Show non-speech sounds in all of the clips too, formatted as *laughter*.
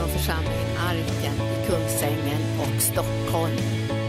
från församlingen Arken i Kungsängen och Stockholm.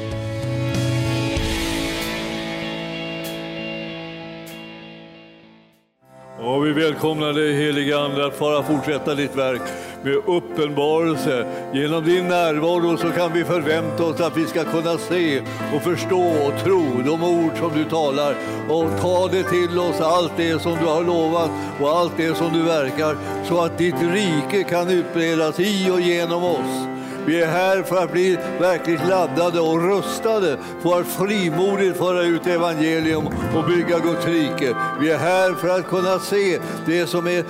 Och vi välkomnar dig helige Ande att fara fortsätta ditt verk med uppenbarelse. Genom din närvaro så kan vi förvänta oss att vi ska kunna se och förstå och tro de ord som du talar och ta det till oss, allt det som du har lovat och allt det som du verkar så att ditt rike kan utbredas i och genom oss. Vi är här för att bli verkligt laddade och rustade för att frimodigt föra ut evangelium och bygga Guds rike. Vi är här för att kunna se det som är,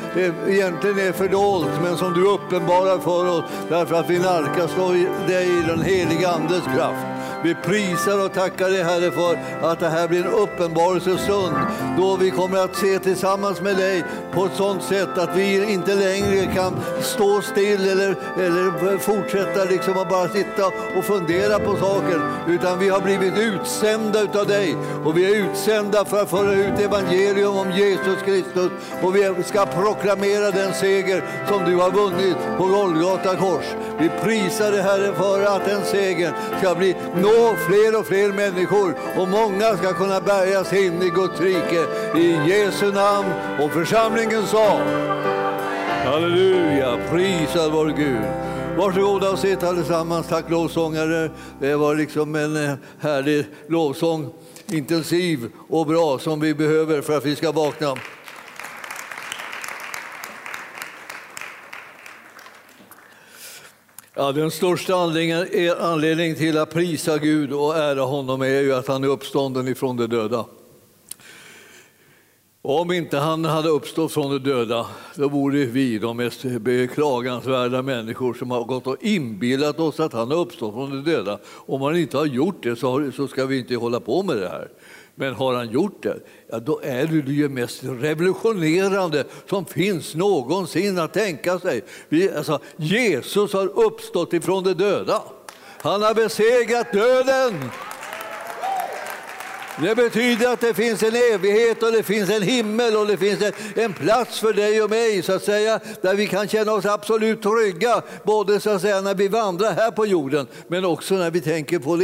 egentligen är fördolt men som du uppenbarar för oss därför att vi nalkas dig i den heliga Andes kraft. Vi prisar och tackar dig Herre för att det här blir en uppenbarelsestund då vi kommer att se tillsammans med dig på ett sådant sätt att vi inte längre kan stå still eller, eller fortsätta liksom att bara sitta och fundera på saker utan vi har blivit utsända utav dig och vi är utsända för att föra ut evangelium om Jesus Kristus och vi ska proklamera den seger som du har vunnit på Golgata kors. Vi prisar dig Herre för att den segern ska bli nå fler och fler människor och många ska kunna bärgas in i Guds rike. I Jesu namn och församlingen sa Halleluja, prisad vår Gud. Varsågoda och sitt allesammans. Tack lovsångare. Det var liksom en eh, härlig lovsång, intensiv och bra som vi behöver för att vi ska vakna. Ja, den största anledningen till att prisa Gud och ära honom är ju att han är uppstånden ifrån de döda. Om inte han hade uppstått från de döda, då vore vi de mest beklagansvärda människor som har gått och inbillat oss att han har uppstått från de döda. Om han inte har gjort det så ska vi inte hålla på med det här. Men har han gjort det, ja, då är det det mest revolutionerande som finns någonsin att tänka sig. Vi, alltså, Jesus har uppstått ifrån de döda. Han har besegrat döden. Det betyder att det finns en evighet och det finns en himmel och det finns en, plats för dig och mig så att säga, där vi kan känna oss absolut trygga, både så att säga, när vi vandrar här på jorden men också när vi tänker på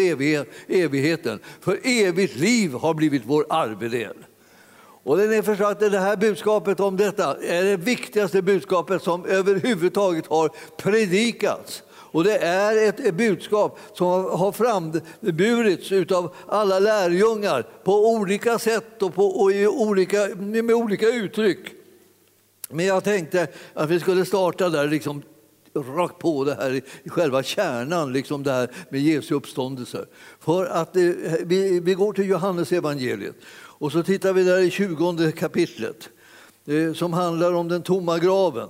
evigheten. För evigt liv har blivit vår arvedel. Och det, är att det här budskapet om detta är det viktigaste budskapet som överhuvudtaget har predikats. Och det är ett budskap som har framburits av alla lärjungar på olika sätt och, på, och i olika, med olika uttryck. Men jag tänkte att vi skulle starta där liksom rakt på det här i själva kärnan, liksom det här med Jesu uppståndelse. För att det, vi, vi går till Johannes evangeliet och så tittar vi där i 20 kapitlet eh, som handlar om den tomma graven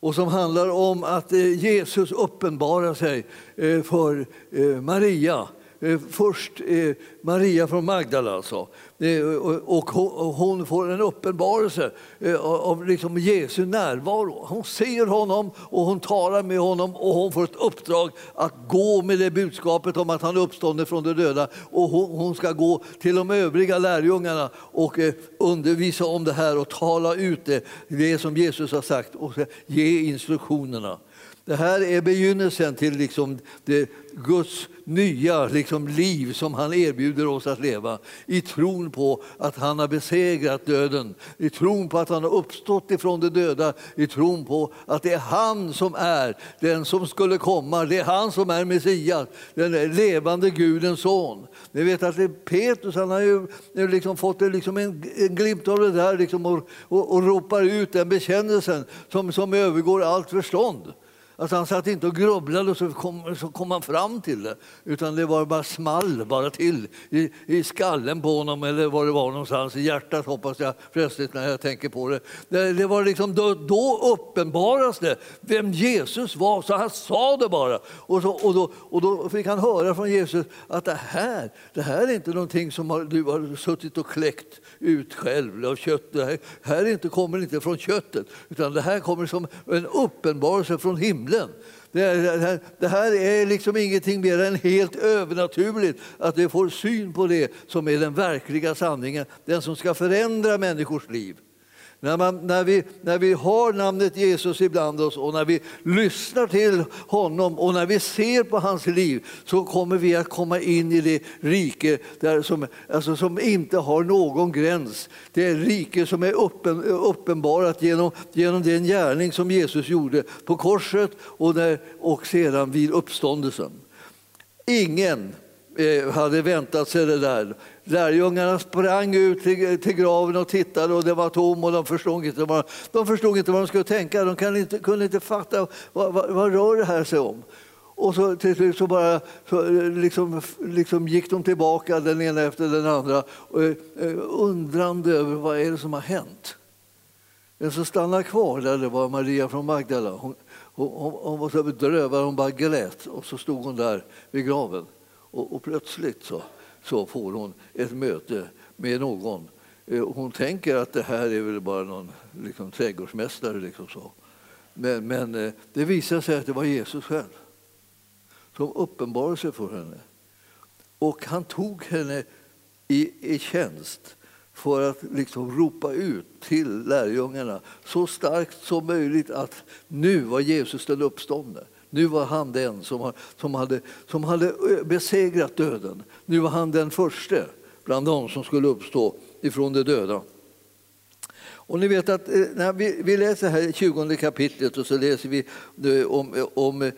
och som handlar om att eh, Jesus uppenbarar sig eh, för eh, Maria. Först Maria från Magdala alltså och hon får en uppenbarelse eh, av liksom Jesu närvaro. Hon ser honom och hon talar med honom och hon får ett uppdrag att gå med det budskapet om att han är uppstånden från de döda. Och hon ska gå till de övriga lärjungarna och eh, undervisa om det här och tala ut det, det som Jesus har sagt och ge instruktionerna. Det här är begynnelsen till liksom det Guds nya liksom liv som han erbjuder oss att leva. I tron på att han har besegrat döden, i tron på att han har uppstått ifrån de döda, i tron på att det är han som är den som skulle komma. Det är han som är Messias, den levande Gudens son. Ni vet att Petrus han har ju liksom fått liksom en, en glimt av det där liksom och, och, och ropar ut den bekännelsen som, som övergår allt förstånd. Alltså han satt inte och grubblade och så kom, så kom han fram till det. Utan det var bara small bara till i, i skallen på honom eller var det var någonstans. I hjärtat hoppas jag plötsligt när jag tänker på det. Det, det var liksom, då, då uppenbaras det vem Jesus var. Så han sa det bara. Och, så, och, då, och då fick han höra från Jesus att det här, det här är inte någonting som har, du har suttit och kläckt ut själv av kött. Det här, här inte, kommer inte från köttet utan det här kommer som en uppenbarelse från himlen himlen. Det här, är liksom ingenting mer än helt övernaturligt, att vi får syn på det som är den verkliga sanningen, den som ska förändra människors liv. När, man, när, vi, när vi har namnet Jesus ibland oss och när vi lyssnar till honom och när vi ser på hans liv så kommer vi att komma in i det rike där som, alltså som inte har någon gräns. Det är rike som är uppen, uppenbarat genom, genom den gärning som Jesus gjorde på korset och, där, och sedan vid uppståndelsen. Ingen eh, hade väntat sig det där. Lärjungarna sprang ut till, till, graven och tittade och det var tom och de förstod inte vad de, förstod inte vad de skulle tänka. De kunde inte, kunde inte fatta vad, vad, vad rör det här sig om. Och så till slut så bara så eh, liksom, liksom gick de tillbaka den ena efter den andra och, undrande över vad är det som har hänt. Den som stannade kvar där det var Maria från Magdala. Hon, hon, hon var så bedrövad, hon bara grät och så stod hon där vid graven. Och, och plötsligt så, så får hon ett möte med någon. Eh, hon tänker att det här är väl bara någon liksom, trädgårdsmästare. Liksom så. Men, men eh, det visar sig att det var Jesus själv som uppenbarade sig för henne. Och han tog henne i, i tjänst för att liksom ropa ut till lärjungarna så starkt som möjligt att nu var Jesus den uppståndne. Nu var han den som, som, hade, som hade eh, besegrat döden. Nu var han den första bland dem som skulle uppstå ifrån de döda. Och ni vet att eh, när vi, vi läser här i 20 kapitlet och så läser vi eh, om, om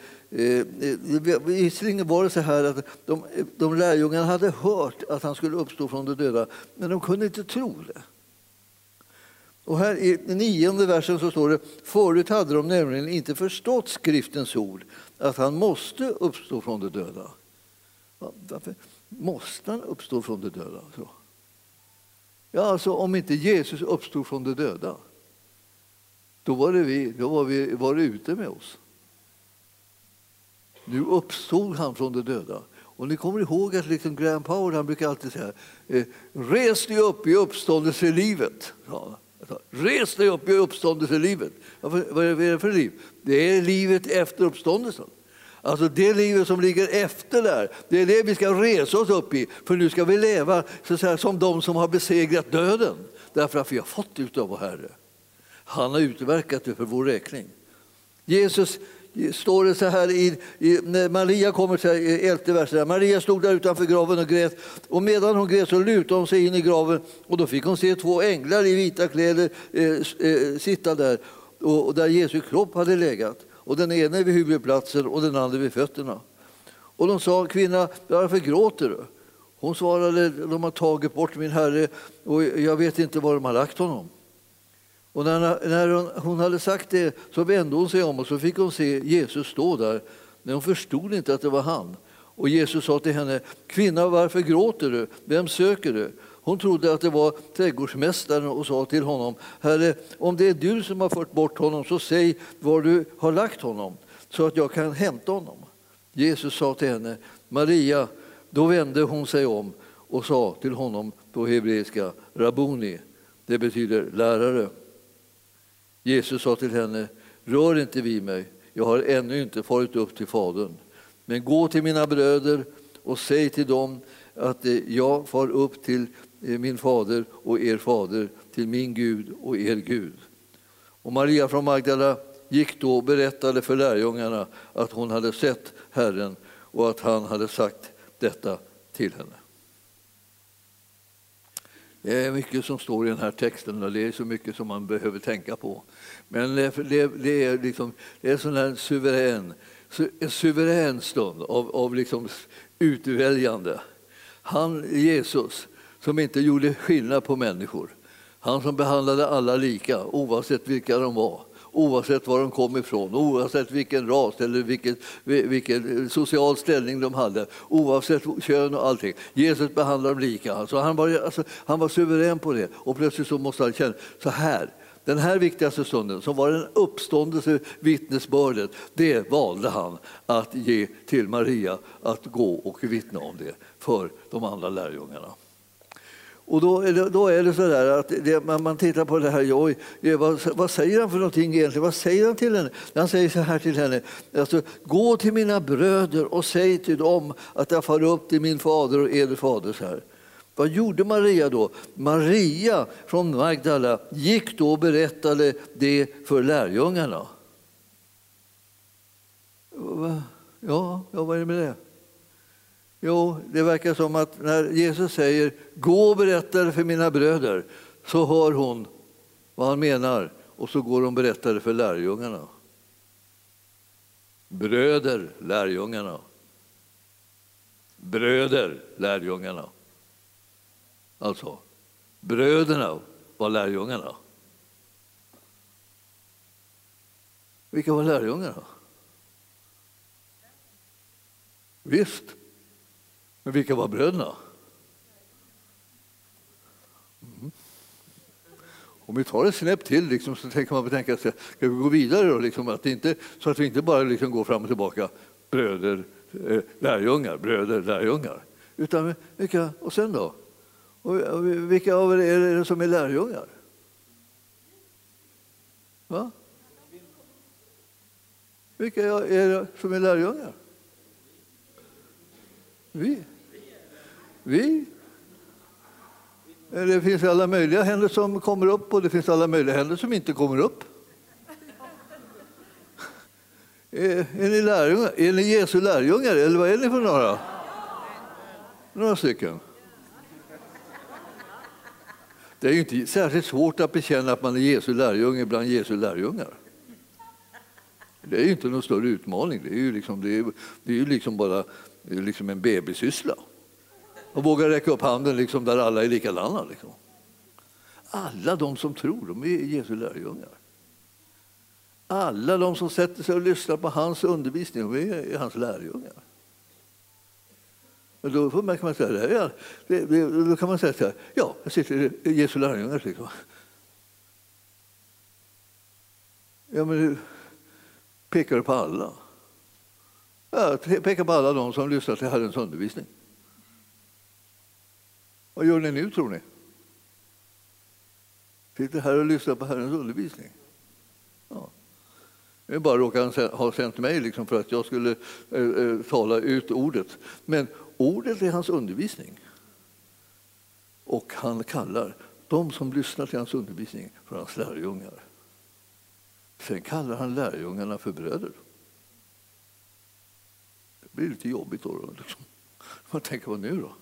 Visserligen var det så här att de, de lärjungarna hade hört att han skulle uppstå från de döda, men de kunde inte tro det. Och här i nionde versen så står det, förut hade de nämligen inte förstått skriftens ord, att han måste uppstå från de döda. Varför måste han uppstå från de döda? Så. Ja, alltså om inte Jesus uppstod från de döda, då var det vi, då var vi var det ute med oss. Nu uppstod han från de döda. Och ni kommer ihåg att liksom Graham Power han brukar alltid säga eh, Res dig upp i uppståndelselivet. Ja, Res dig upp i uppståndelselivet. Vad är det för liv? Det är livet efter uppståndelsen. Alltså det livet som ligger efter där, det är det vi ska resa oss upp i. För nu ska vi leva så säga, som de som har besegrat döden. Därför att vi har fått det av vår Herre. Han har utverkat det för vår räkning. Jesus står det så här i, i när Maria kommer till elfte versen. Maria stod där utanför graven och grät. Och medan hon grät så lutade hon sig in i graven och då fick hon se två änglar i vita kläder eh, eh, sitta där och, och där Jesu kropp hade legat. Och den ene vid huvudplatsen och den andra vid fötterna. Och de sa, kvinna, varför gråter du? Hon svarade, de har tagit bort min herre och jag vet inte var de har lagt honom. Och när, när hon, hon, hade sagt det så vände hon sig om och så fick hon se Jesus stå där. Men hon förstod inte att det var han. Och Jesus sa till henne, kvinna varför gråter du? Vem söker du? Hon trodde att det var trädgårdsmästaren och sa till honom, Herre, om det är du som har fört bort honom så säg var du har lagt honom så att jag kan hämta honom. Jesus sa till henne, Maria, då vände hon sig om och sa till honom på hebreiska, Rabuni, det betyder lärare. Jesus sa till henne, rör inte vid mig, jag har ännu inte farit upp till Fadern. Men gå till mina bröder och säg till dem att eh, jag far upp till eh, min fader och er fader, till min Gud och er Gud. Och Maria från Magdala gick då och berättade för lärjungarna att hon hade sett Herren och att han hade sagt detta till henne. Det är mycket som står i den här texten och det är så mycket som man behöver tänka på. Men det, det är, liksom, det är sån här suverän, en suverän stund av, av liksom utväljande. Han, Jesus, som inte gjorde skillnad på människor. Han som behandlade alla lika, oavsett vilka de var oavsett var de kom ifrån, oavsett vilken ras eller vilken, vilken social ställning de hade, oavsett kön och allting. Jesus behandlade dem lika. Alltså han, var, alltså, han var suverän på det och plötsligt så måste han känna så här. Den här viktigaste stunden, som var den uppståndelse vittnesbördet, det valde han att ge till Maria att gå och vittna om det för de andra lärjungarna. Och då, då är det så där att det, man tittar på det här, oj, vad, vad, säger han för någonting egentligen? Vad säger han till henne? Han säger så här till henne, alltså, gå till mina bröder och säg till dem att jag far upp till min fader och er Så här. Vad gjorde Maria då? Maria från Magdala gick då och berättade det för lärjungarna. Ja, ja vad är det med det? Jo, det verkar som att när Jesus säger gå och berätta det för mina bröder så hör hon vad han menar och så går hon och berättar det för lärjungarna. Bröder, lärjungarna. Bröder, lärjungarna. Alltså, bröderna var lärjungarna. Vilka var lärjungarna? Visst, men vilka var bröderna? Mm. Om vi tar ett snäpp till liksom, så tänker man tänka sig, ska vi gå vidare då? Liksom, att inte, så att vi inte bara liksom går fram och tillbaka, bröder, eh, lärjungar, bröder, lärjungar. Utan vilka, och sen då? Och vilka av er är det som är lärjungar? Va? Vilka är det som är lärjungar? Vi. Vi. Det finns alla möjliga händer som kommer upp och det finns alla möjliga händer som inte kommer upp. Är, är, ni lärjungar? är ni Jesu lärjungar eller vad är ni för några? Några stycken. Det är ju inte särskilt svårt att bekänna att man är Jesu lärjunge bland Jesu lärjungar. Det är ju inte någon större utmaning. Det är ju liksom, det är, det är liksom bara det är liksom en bebissyssla. Och vågar räcka upp handen liksom där alla är likadana. Liksom. Alla de som tror, de är Jesu lärjungar. Alla de som sätter sig och lyssnar på hans undervisning, de är hans lärjungar. Och då kan man säga, det, det, då kan man säga så här, ja, jag sitter i Jesu lärjungar. Liksom. Ja, men pekar du på alla? Ja, pekar på alla de som lyssnar till Herrens undervisning. Vad gör ni nu, tror ni? Sitter här och lyssnar på Herrens undervisning? Ja. Det är bara råkar ha sänt mig liksom för att jag skulle eh, eh, tala ut ordet. Men ordet är hans undervisning. Och han kallar de som lyssnar till hans undervisning för hans lärjungar. Sen kallar han lärjungarna för bröder. Det blir lite jobbigt då. Liksom. Man tänker, vad nu då?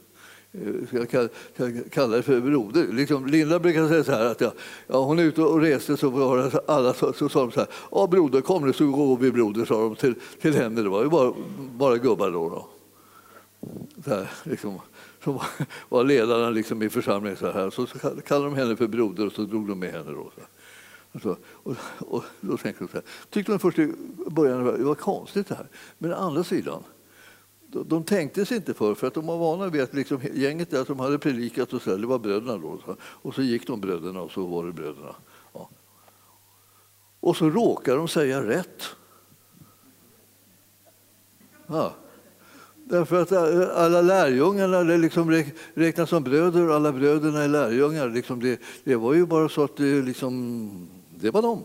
Ska jag kalla det för broder. Liksom, Linda brukar säga så här att jag, ja, hon är ute och reste så var alla så, så sa de så här, ja broder kom nu så går vi broder sa de till, till henne. Det var ju bara, bara gubbar då. då. Så här, liksom, som var, ledarna liksom i församlingen. Så, här. så, så kallade de henne för broder och så drog de med henne. Då, så och, och, och, då tänkte de så här. Tyckte de först i början att det var konstigt det här. Men å andra sidan de tänkte sig inte för, för att de var vana vid att liksom, gänget där som hade predikat och så, det var bröderna då. Och så gick de bröderna och så var det bröderna. Ja. Och så råkar de säga rätt. Ja. Därför att alla lärjungarna det liksom räknas som bröder och alla bröderna är lärjungar. Liksom det, det var ju bara så att det, liksom, det var de.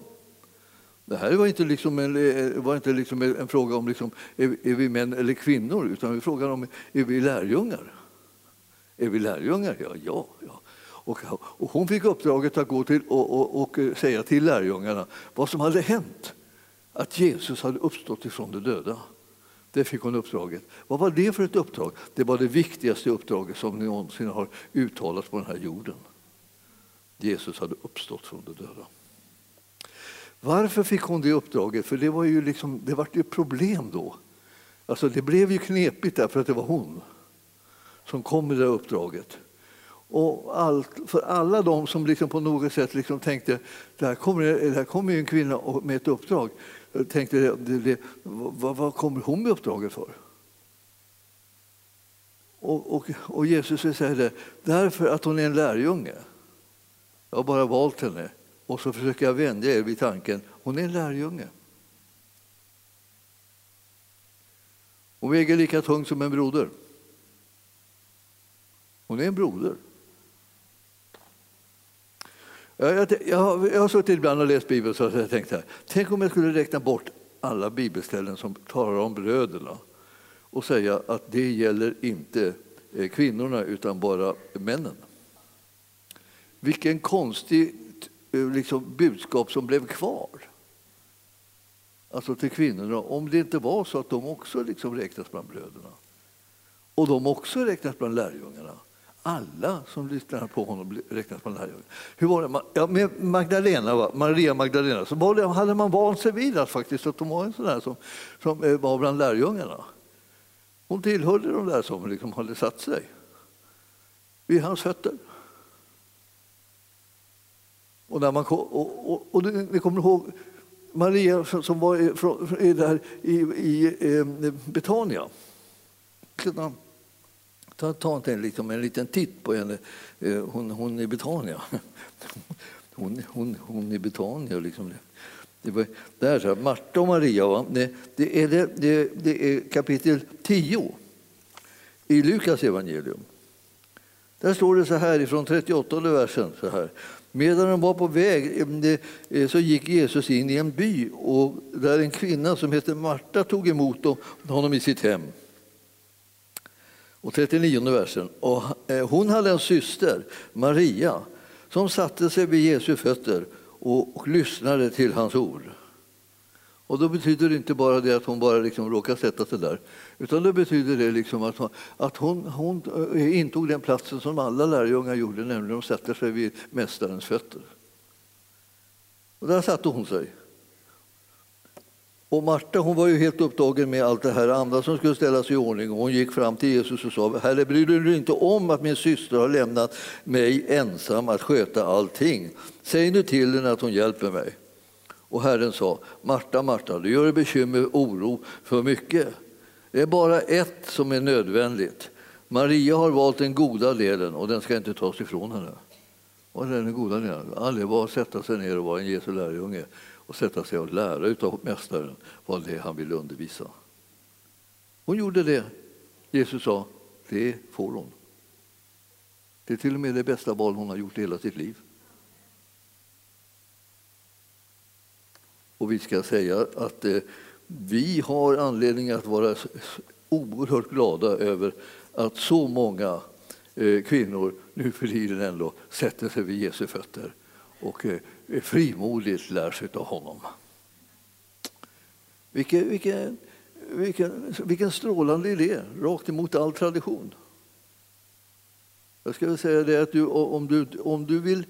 Det här var inte, liksom en, eh, var inte liksom en fråga om liksom, är, är vi män eller kvinnor, utan vi frågan om är vi lärjungar. Är vi lärjungar? Ja, ja. ja. Och, och hon fick uppdraget att gå till och, och, och, eh, säga till lärjungarna vad som hade hänt. Att Jesus hade uppstått ifrån de döda. Det fick hon uppdraget. Vad var det för ett uppdrag? Det var det viktigaste uppdraget som någonsin har uttalats på den här jorden. Jesus hade uppstått från de döda. Varför fick hon det uppdraget? För det var ju liksom, det vart ett problem då. Alltså det blev ju knepigt därför att det var hon som kom med det uppdraget. Och allt, för alla de som liksom på något sätt liksom tänkte det här kommer, det här kommer en kvinna med ett uppdrag. Tänkte, det, det, vad, vad, kommer hon med uppdraget för? Och, och, och Jesus säger det, därför att hon är en lärjunge. Jag har bara valt henne och så försöker jag vänja er vid tanken, hon är en lärjunge. Hon väger lika tungt som en broder. Hon är en broder. Jag, jag, har, jag har suttit ibland och läst Bibeln och jag tänkt här, tänk om jag skulle räkna bort alla bibelställen som talar om bröderna och säga att det gäller inte eh, kvinnorna utan bara männen. Vilken konstig Eh, liksom, budskap som blev kvar. Alltså till kvinnorna, om det inte var så att de också liksom räknas bland bröderna. Och de också räknas bland lärjungarna. Alla som lyssnade på honom räknas bland lärjungarna. Hur var det ja, med Magdalena, Maria Magdalena så det, hade man vant sig vid att, faktiskt, att de var en sån där som, som eh, var bland lärjungarna. Hon tillhörde de där som liksom hade satt sig vid hans fötter. Och, när man, och, och, och ni kommer ihåg Maria som var där i, i eh, Betania. Ta, ta en, liksom en liten titt på henne. Eh, hon, hon i Betania. *laughs* Hon, hon, hon i Betania. Liksom. Det var där, så Marta och Maria. Va? Det, det, är det, det, det är kapitel 10 i Lukas evangelium. Där står det så här ifrån 38 versen. Så här. Medan de var på väg eh, eh, så gick Jesus in i en by och där en kvinna som hette Marta tog emot honom i sitt hem. Och 39 versen. Och eh, hon hade en syster, Maria, som satte sig vid Jesu fötter och, lyssnade till hans ord. Och då betyder det inte bara det att hon bara liksom råkade sätta sig där, utan det betyder det liksom att hon, att hon, hon eh, intog den platsen som alla lärjungar gjorde, nämligen att sätta sig vid Mästarens fötter. Och där satte hon sig. Och Marta hon var ju helt upptagen med allt det här andra som skulle ställas i ordning. Och hon gick fram till Jesus och sa, Herre bryr du dig inte om att min syster har lämnat mig ensam att sköta allting? Säg nu till henne att hon hjälper mig. Och Herren sa, Marta, Marta, du gör dig bekymmer och oro för mycket. Det är bara ett som är nödvändigt. Maria har valt den goda delen och den ska inte tas ifrån henne. Vad är den goda delen? Aldrig bara sätta sig ner och vara en Jesu lärjunge och sätta sig och lära av Mästaren vad det är han vill undervisa. Hon gjorde det. Jesus sa, det får hon. Det är till och med det bästa val hon har gjort i hela sitt liv. Och vi ska säga att eh, vi har anledning att vara oerhört glada över att så många eh, kvinnor nu för tiden ändå sätter sig vid Jesu fötter och eh, frimodigt lär sig av honom. Vilken, vilken, vilken, vilken strålande idé, rakt emot all tradition. Jag skulle säga det att du, om, du, om du vill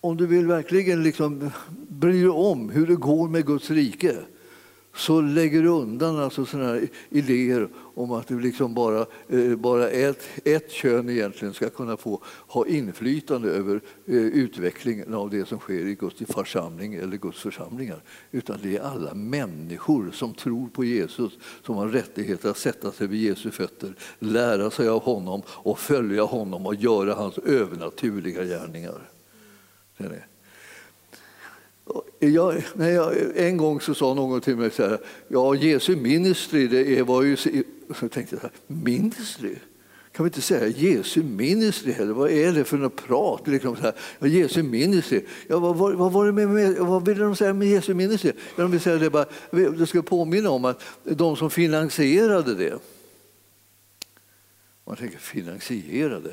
om du vill verkligen liksom bry dig om hur det går med Guds rike så lägger du undan alltså såna här idéer om att du liksom bara, eh, bara ett, ett kön egentligen ska kunna få ha inflytande över eh, utvecklingen av det som sker i Guds församling eller Guds församlingar. Utan det är alla människor som tror på Jesus som har rättighet att sätta sig vid Jesu fötter, lära sig av honom och följa honom och göra hans övernaturliga gärningar. Jag, när jag, en gång så sa någon till mig så här, ja Jesu ministry, det var ju... Så tänkte jag, så här, ministry? Kan vi inte säga Jesu ministry heller? Vad är det för något prat? Liksom så här, ja, Jesu ministry. Ja, vad, vad, vad, var det med, med, vad ville de säga med Jesu ministry? Ja, de vill säga det bara, jag ska påminna om att de som finansierade det. Man tänker finansierade?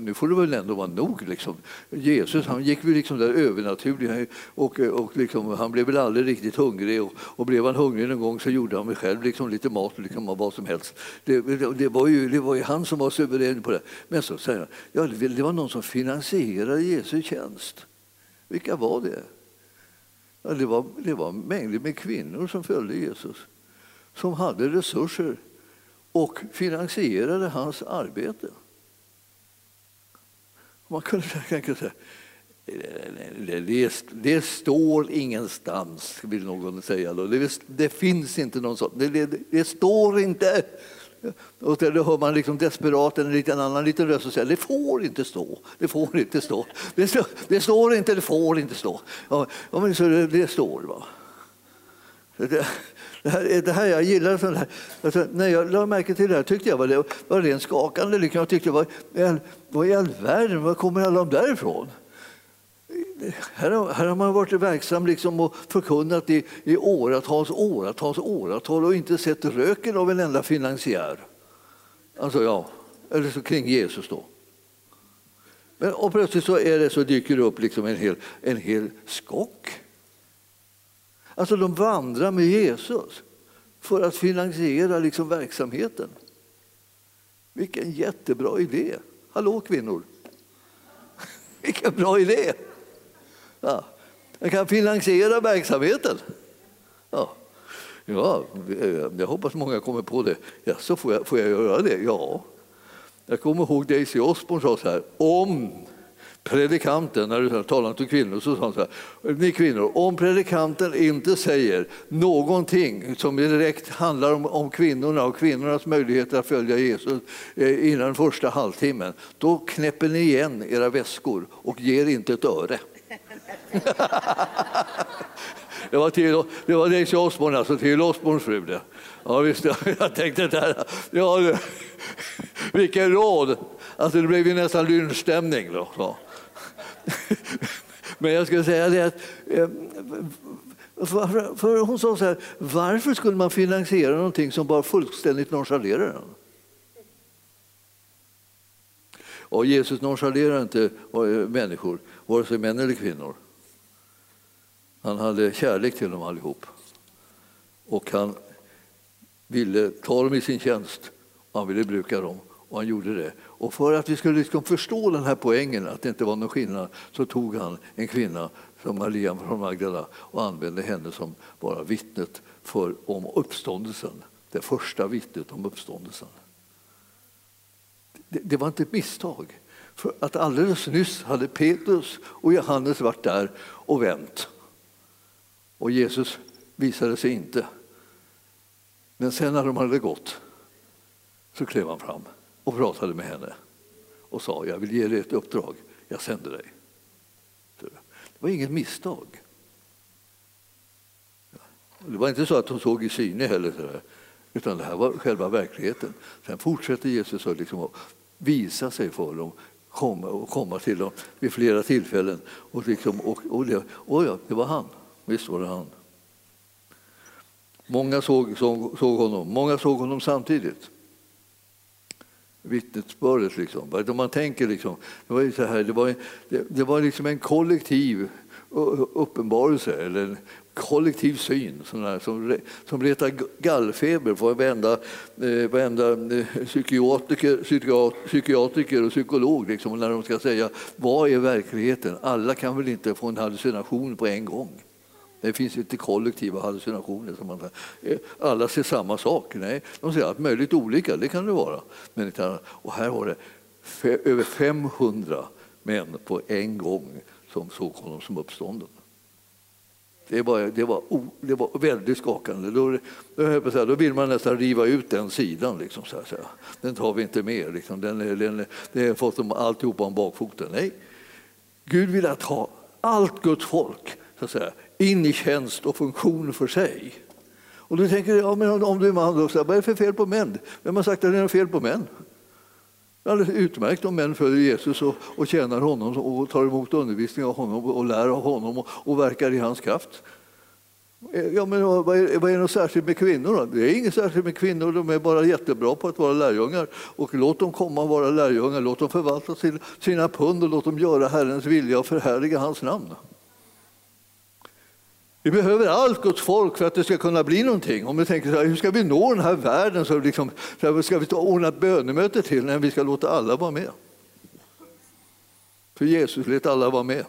Nu får det väl ändå vara nog. Liksom. Jesus han gick väl liksom där övernaturligt och, och liksom, han blev väl aldrig riktigt hungrig och, och blev han hungrig någon gång så gjorde han väl själv liksom lite mat liksom, vad som helst. Det, det, var ju, det var ju han som var suverän på det. Men så säger han, ja, det var någon som finansierade Jesu tjänst. Vilka var det? Ja, det, var, det var mängder med kvinnor som följde Jesus som hade resurser och finansierade hans arbete. Man kunde tänka sig det, det, det, står ingenstans, vill någon säga. Då. Det, det finns inte någon sån. Det, det, det, står inte. Och då hör man liksom desperat en liten annan liten röst som säger det får inte stå. Det får inte stå. Det, står, det står inte, det får inte stå. Ja, men så det, det står. Va? Så Det, det här, det här jag gillar sånt här. Alltså, när jag lade märke till det här tyckte jag var, det var rent skakande. Liksom. Jag tyckte, vad, vad i all världen, var kommer alla de därifrån? Här har, här har man varit verksam liksom och förkunnat i, i åratals, åratals, åratal och inte sett röken av en enda finansiär. Alltså, ja. eller så kring Jesus. då. Men, och plötsligt så, är det, så dyker det upp liksom en, hel, en hel skock. Alltså de vandrar med Jesus för att finansiera liksom verksamheten. Vilken jättebra idé! Hallå kvinnor! *laughs* Vilken bra idé! Ja. Jag kan finansiera verksamheten. Ja. ja, eh, jag hoppas många kommer på det. Ja, så får jag, får jag göra det? Ja. Jag kommer ihåg Daisy Osborne sa så här, om predikanten, när du talade till kvinnor, så sa han så här, ni kvinnor, om predikanten inte säger någonting som direkt handlar om, om kvinnorna och kvinnornas möjligheter att följa Jesus eh, innan första halvtimmen, då knäpper ni igen era väskor och ger inte ett öre. *laughs* det var, till, det var Daisy Osborne, alltså till Osborns fru. Det. Ja, visst, *laughs* jag tänkte där, ja, *laughs* vilken råd! Alltså, det blev ju nästan lynchstämning. Då. *laughs* Men jag skulle säga det att eh, för, för hon sa så här, varför skulle man finansiera någonting som bara fullständigt nonchalerar den? Och Jesus nonchalerar inte eh, människor, vare sig män eller kvinnor. Han hade kärlek till dem allihop. Och han ville ta dem i sin tjänst och han ville bruka dem. Och han gjorde det. Och för att vi skulle liksom förstå den här poängen, att det inte var någon skillnad, så tog han en kvinna som Maria från Magdala och använde henne som bara vittnet för, om uppståndelsen. Det första vittnet om uppståndelsen. Det, det var inte ett misstag. För att alldeles nyss hade Petrus och Johannes varit där och vänt. Och Jesus visade sig inte. Men sen när de hade gått så klev han fram och pratade med henne och sa jag vill ge dig ett uppdrag, jag sänder dig. Det var inget misstag. Det var inte så att hon såg i syne heller, utan det här var själva verkligheten. Sen fortsätter Jesus att liksom visa sig för dem komma, och komma till dem vid flera tillfällen. Och, liksom, och, och det, och ja, det var han. Visst var det han. Många såg, såg, såg honom, många såg honom samtidigt vittnesbördet. Liksom. Man tänker liksom, det var, så här, det var, det, det var liksom en kollektiv uppenbarelse eller en kollektiv syn som, som, som retar gallfeber på varenda, eh, varenda eh, psykiatriker, psykiatriker och psykolog liksom, när de ska säga vad är verkligheten? Alla kan väl inte få en hallucination på en gång? Det finns inte kollektiva hallucinationer. Som man, alla ser samma sak. Nej, de ser allt möjligt olika, det kan det vara. Men och här var det över 500 män på en gång som såg honom som uppstånden. Det var, det var, det var väldigt skakande. Då, då, då vill man nästan riva ut den sidan. Liksom, så här, så här. Den tar vi inte med. Liksom. Den, den, den har fått dem alltihopa om bakfoten. Nej, Gud vill att ha allt Guds folk så att säga, in i tjänst och funktion för sig. Och du tänker ja, men om du är man, då, vad är det för fel på män? Vem har sagt att det är fel på män? Det är alldeles utmärkt om män följer Jesus och, och tjänar honom och tar emot undervisning av honom och lär av honom och, och verkar i hans kraft. Ja, men vad är, vad är något särskilt med kvinnor? Då? Det är inget särskilt med kvinnor, de är bara jättebra på att vara lärjungar. Och låt dem komma och vara lärjungar, låt dem förvalta sina pund och låt dem göra Herrens vilja och förhärliga hans namn. Vi behöver allt Guds folk för att det ska kunna bli någonting. Om vi tänker så här, hur ska vi nå den här världen? Så liksom, så ska vi ordna ett bönemöte till när vi ska låta alla vara med? För Jesus lät alla vara med.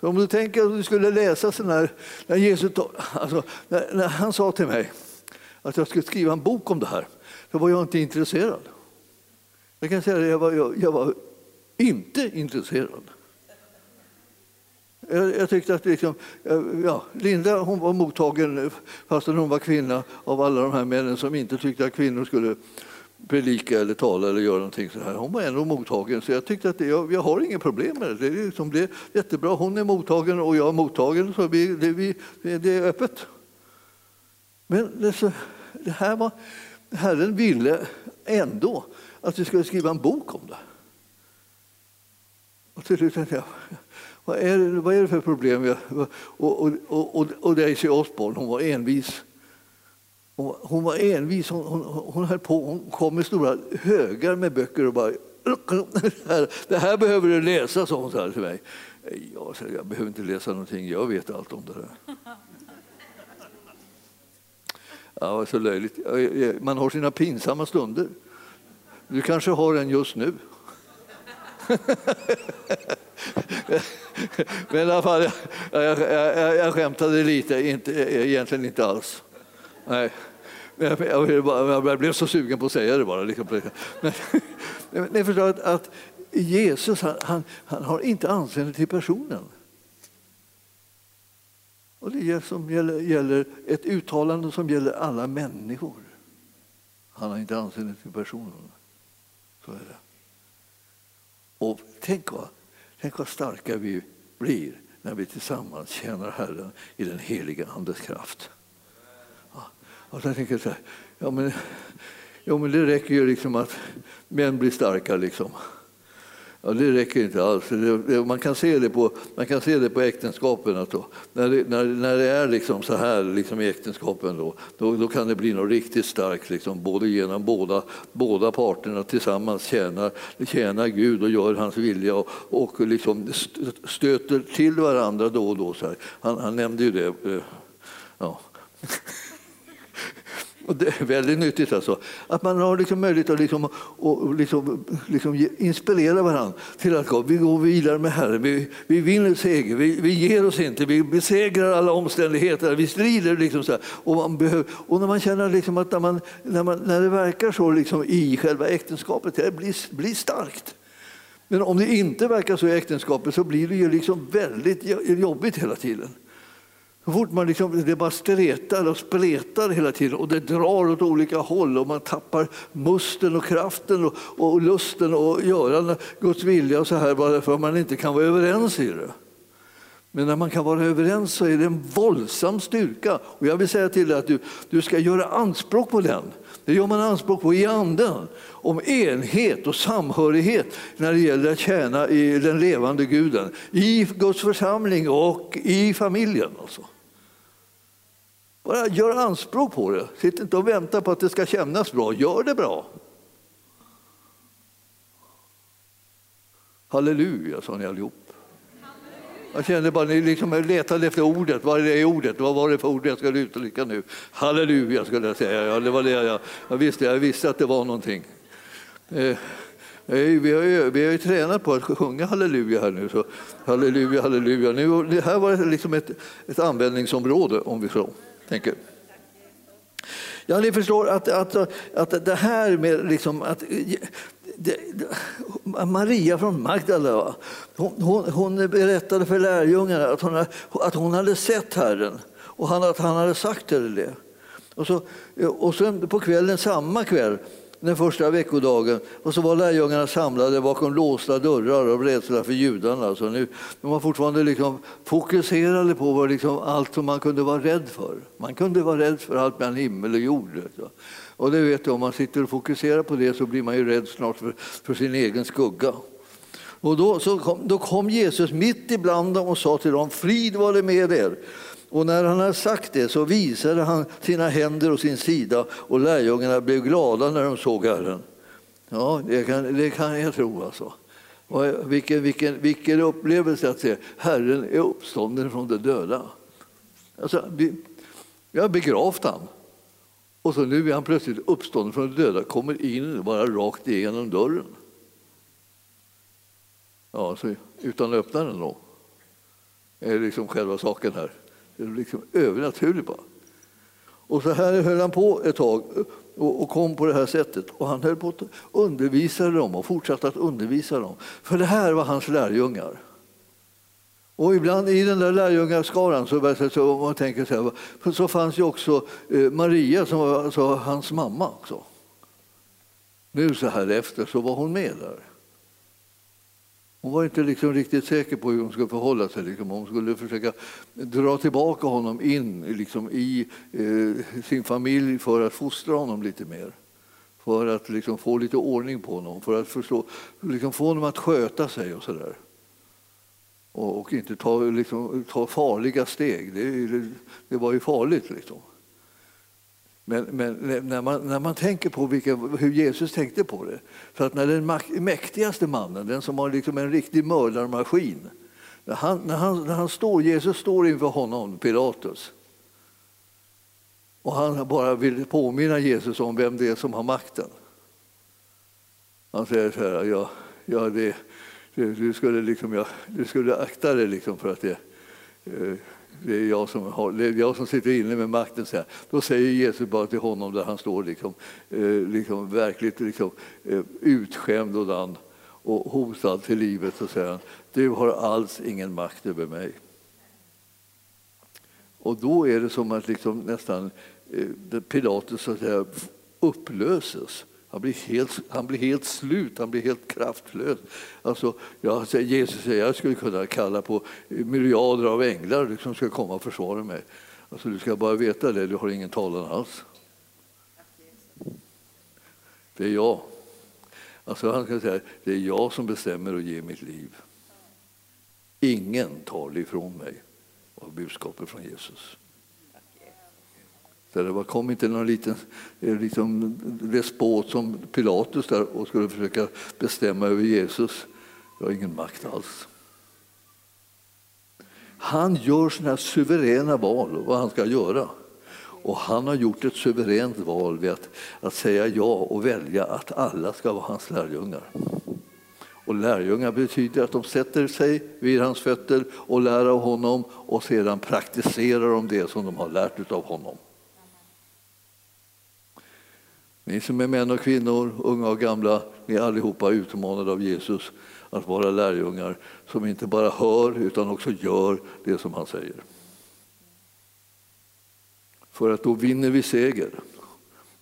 Så om du tänker att du skulle läsa sån här, när, Jesus, alltså, när, när han sa till mig att jag skulle skriva en bok om det här, så var jag inte intresserad. Jag kan säga att jag var, jag, jag var inte intresserad. Jag, jag tyckte att liksom, eh, ja, Linda hon var mottagen, eh, fastän hon var kvinna, av alla de här männen som inte tyckte att kvinnor skulle predika eller tala eller göra någonting så här. Hon var ändå mottagen, så jag tyckte att det, jag, jag har inga problem med det. Det är, liksom, det är jättebra. Hon är mottagen och jag är mottagen, så vi, det, vi, det är öppet. Men det, så, det här var, Herren ville ändå att vi skulle skriva en bok om det. Och till slut tänkte jag, vad är, det, vad är det för problem? Och, och, och, och Daisy Osborne hon var envis. Hon, hon var envis. Hon, hon, hon, höll på, hon kom med stora högar med böcker och bara det här behöver du läsa, sa hon så här till mig. Jag, sa, jag behöver inte läsa någonting, jag vet allt om det där. Ja, så löjligt. Man har sina pinsamma stunder. Du kanske har en just nu. Men i alla fall, jag, jag, jag, jag skämtade lite, inte, egentligen inte alls. Nej. Jag, jag, blev så sugen på att säga det bara. Liksom. Men, ni förstår att, att Jesus han, han, han, har inte anseende till personen. Och det som gäller, gäller ett uttalande som gäller alla människor. Han har inte anseende till personen. Så är det. Och tänk vad, tänk vad starka vi blir när vi tillsammans tjänar Herren i den heliga Andes kraft. Och så tänker jag så här, ja men, ja men det räcker ju liksom att män blir starka liksom. Ja, det räcker inte alls. man, kan se det på, man kan se det på äktenskapen. Att då, när, det, när, när det är liksom så här liksom i äktenskapen då, då, då kan det bli något riktigt starkt. Liksom, både genom båda, båda parterna tillsammans tjänar, tjänar Gud och gör hans vilja och, och liksom stöter till varandra då och då. Så här. Han, han nämnde ju det. Eh, ja. *laughs* Och det är väldigt nyttigt alltså. Att man har liksom möjlighet att liksom, och liksom, liksom inspirera varandra till att gå, vi går vidare med Herren. Vi, vi vinner seger, vi, vi ger oss inte, vi besegrar alla omständigheter, vi strider. Liksom så och, man behöver, och när man känner liksom att när, man, när, man, när det verkar så liksom i själva äktenskapet, det blir, blir starkt. Men om det inte verkar så i äktenskapet så blir det ju liksom väldigt jobbigt hela tiden. Så fort man liksom, det bara stretar och spretar hela tiden och det drar åt olika håll och man tappar musten och kraften och, och lusten att göra Guds vilja och så här bara för att man inte kan vara överens i det. Men när man kan vara överens så är det en våldsam styrka. Och jag vill säga till dig att du, du ska göra anspråk på den. Det gör man anspråk på i anden. Om enhet och samhörighet när det gäller att tjäna i den levande guden. I Guds församling och i familjen. Alltså. Bara gör anspråk på det. Sitt inte och vänta på att det ska kännas bra. Gör det bra. Halleluja, sa ni allihop. Jag kände bara ni liksom letade efter ordet. Vad är det ordet? Vad var det för ord jag skulle uttrycka nu? Halleluja skulle jag säga. Ja, det var det jag, jag, visste, jag visste att det var någonting. Eh, vi har, ju, vi har ju tränat på att sjunga halleluja här nu. Så halleluja, halleluja. Nu, det här var liksom ett, ett användningsområde om vi så tänker. Ja, ni förstår att, att, att det här med liksom att det, Maria från Magdala hon, hon, hon, berättade för lärjungarna att hon, att hon hade sett Herren och han, att han hade sagt det. Och, så, och sen på kvällen, samma kväll, den första veckodagen och så var lärjungarna samlade bakom låsta dörrar av rädsla för judarna. Alltså nu, de var fortfarande liksom fokuserade på liksom allt som man kunde vara rädd för. Man kunde vara rädd för allt mellan himmel och jord. Så. Och det vet du, om man sitter och fokuserar på det så blir man ju rädd snart för, för sin egen skugga. Och då, så kom, då kom Jesus mitt ibland dem och sa till dem, frid var det med er. Och när han hade sagt det så visade han sina händer och sin sida och lärjungarna blev glada när de såg Herren. Ja, det kan, det kan jag tro alltså. Vilken, vilken, vilken upplevelse att se Herren är uppstånden från de döda. Alltså, jag har begravt han. Och så nu är han plötsligt uppstånden från de döda, kommer in bara rakt igenom dörren. Ja, så utan att öppna den då. är liksom själva saken här. Liksom övernaturligt bara. Och så här höll han på ett tag och kom på det här sättet. Och han höll på att undervisa dem och fortsatte att undervisa dem. För det här var hans lärjungar. Och ibland i den där lärjungaskaran så, så, man tänker så, här, så fanns ju också eh, Maria som var alltså hans mamma också. Nu så här efter så var hon med där. Hon var inte liksom riktigt säker på hur hon skulle förhålla sig. Liksom. Hon skulle försöka dra tillbaka honom in liksom, i eh, sin familj för att fostra honom lite mer. För att liksom, få lite ordning på honom, för att förstå, liksom, få honom att sköta sig och sådär. Och, och, inte ta, liksom, ta farliga steg. Det, det, det var ju farligt. Liksom. Men, men när, man, när man tänker på vilka, hur Jesus tänkte på det, För att när den mäktigaste mannen, den som har liksom en riktig mördarmaskin, när han, när, han, när han står, Jesus står inför honom, Pilatus, och han bara vill påminna Jesus om vem det är som har makten. Han säger så här, ja, ja det, det, du, skulle liksom, ja, du skulle akta dig liksom för att det, eh, det är, jag som har, det är jag som sitter inne med makten. Så här. Då säger Jesus bara till honom där han står liksom, eh, liksom verkligt liksom, eh, utskämd och, dan, och hotad till livet. Så säger han, du har alls ingen makt över mig. Och då är det som att liksom nästan eh, Pilatus så att säga, upplöses. Han blir, helt, han blir helt slut, han blir helt kraftlös. Alltså, jag, Jesus säger jag skulle kunna kalla på miljarder av änglar som ska komma och försvara mig. Alltså, du ska bara veta det, du har ingen talan alls. Det är jag. Alltså, han ska säga det är jag som bestämmer och ger mitt liv. Ingen tar det ifrån mig, av budskapet från Jesus där. det kom inte någon liten eh, liksom, despot som Pilatus där och skulle försöka bestämma över Jesus. Det har ingen makt alls. Han gör sina suveräna val, vad han ska göra. Och han har gjort ett suveränt val vid att, att säga ja och välja att alla ska vara hans lärjungar. Och lärjungar betyder att de sätter sig vid hans fötter och lär av honom och sedan praktiserar de det som de har lärt av honom. Ni som är män och kvinnor, unga och gamla, ni är allihopa utmanade av Jesus att vara lärjungar som inte bara hör utan också gör det som han säger. För att då vinner vi seger.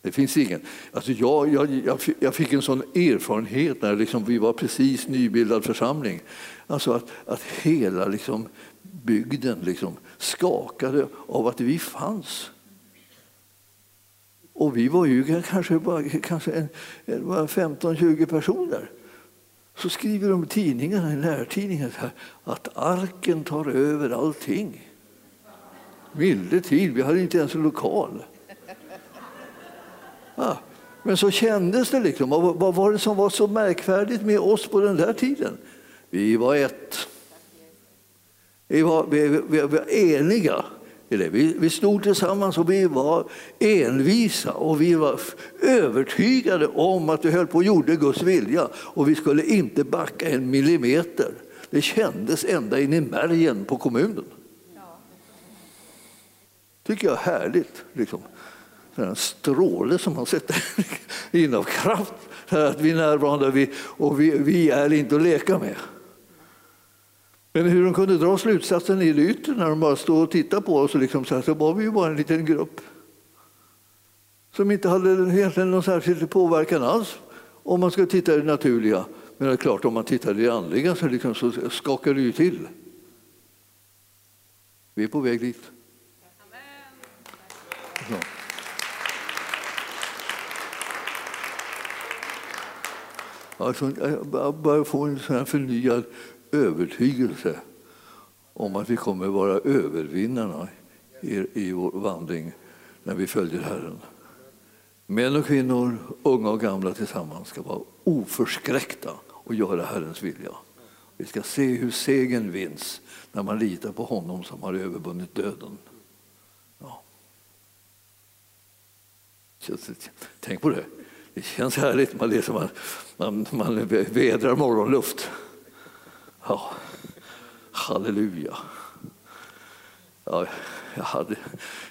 Det finns ingen. Alltså jag, jag, jag fick en sån erfarenhet när liksom vi var precis nybildad församling. Alltså att, att hela liksom bygden liksom skakade av att vi fanns. Och vi var ju kanske bara kanske 15-20 personer. Så skriver de i tidningarna, i lärtidningen att arken tar över allting. Milde tid, vi hade inte ens en lokal. Ja, *laughs* ah, men så kändes det. liksom. Vad var det som var så märkvärdigt med oss på den där tiden? Vi var ett. Vi var, vi, vi, vi var eniga vi, vi stod tillsammans och vi var envisa och vi var övertygade om att vi höll på och gjorde Guds vilja och vi skulle inte backa en millimeter. Det kändes ända in i märgen på kommunen. tycker jag är härligt. Liksom. En stråle som man sätter *laughs* in av kraft. Att vi är närvarande och vi, vi är inte att leka med. Men hur de kunde dra slutsatsen i det yttre när de bara stod och tittade på oss, och liksom så, här, så var vi ju bara en liten grupp som inte hade egentligen någon särskild påverkan alls om man ska titta i det naturliga. Men det är klart, om man tittar i det andliga så, liksom, så skakar det ju till. Vi är på väg dit. Så. Alltså, jag börjar få en sån här förnyad övertygelse om att vi kommer vara övervinnarna i, vår vandring när vi följer Herren. Män och kvinnor, unga och gamla tillsammans ska vara oförskräckta och göra Herrens vilja. Vi ska se hur segern vinns när man litar på honom som har övervunnit döden. Ja. Tänk på det. Det känns härligt. Man, man, man, man vädrar morgonluft. Ja, halleluja. Ja, jag hade,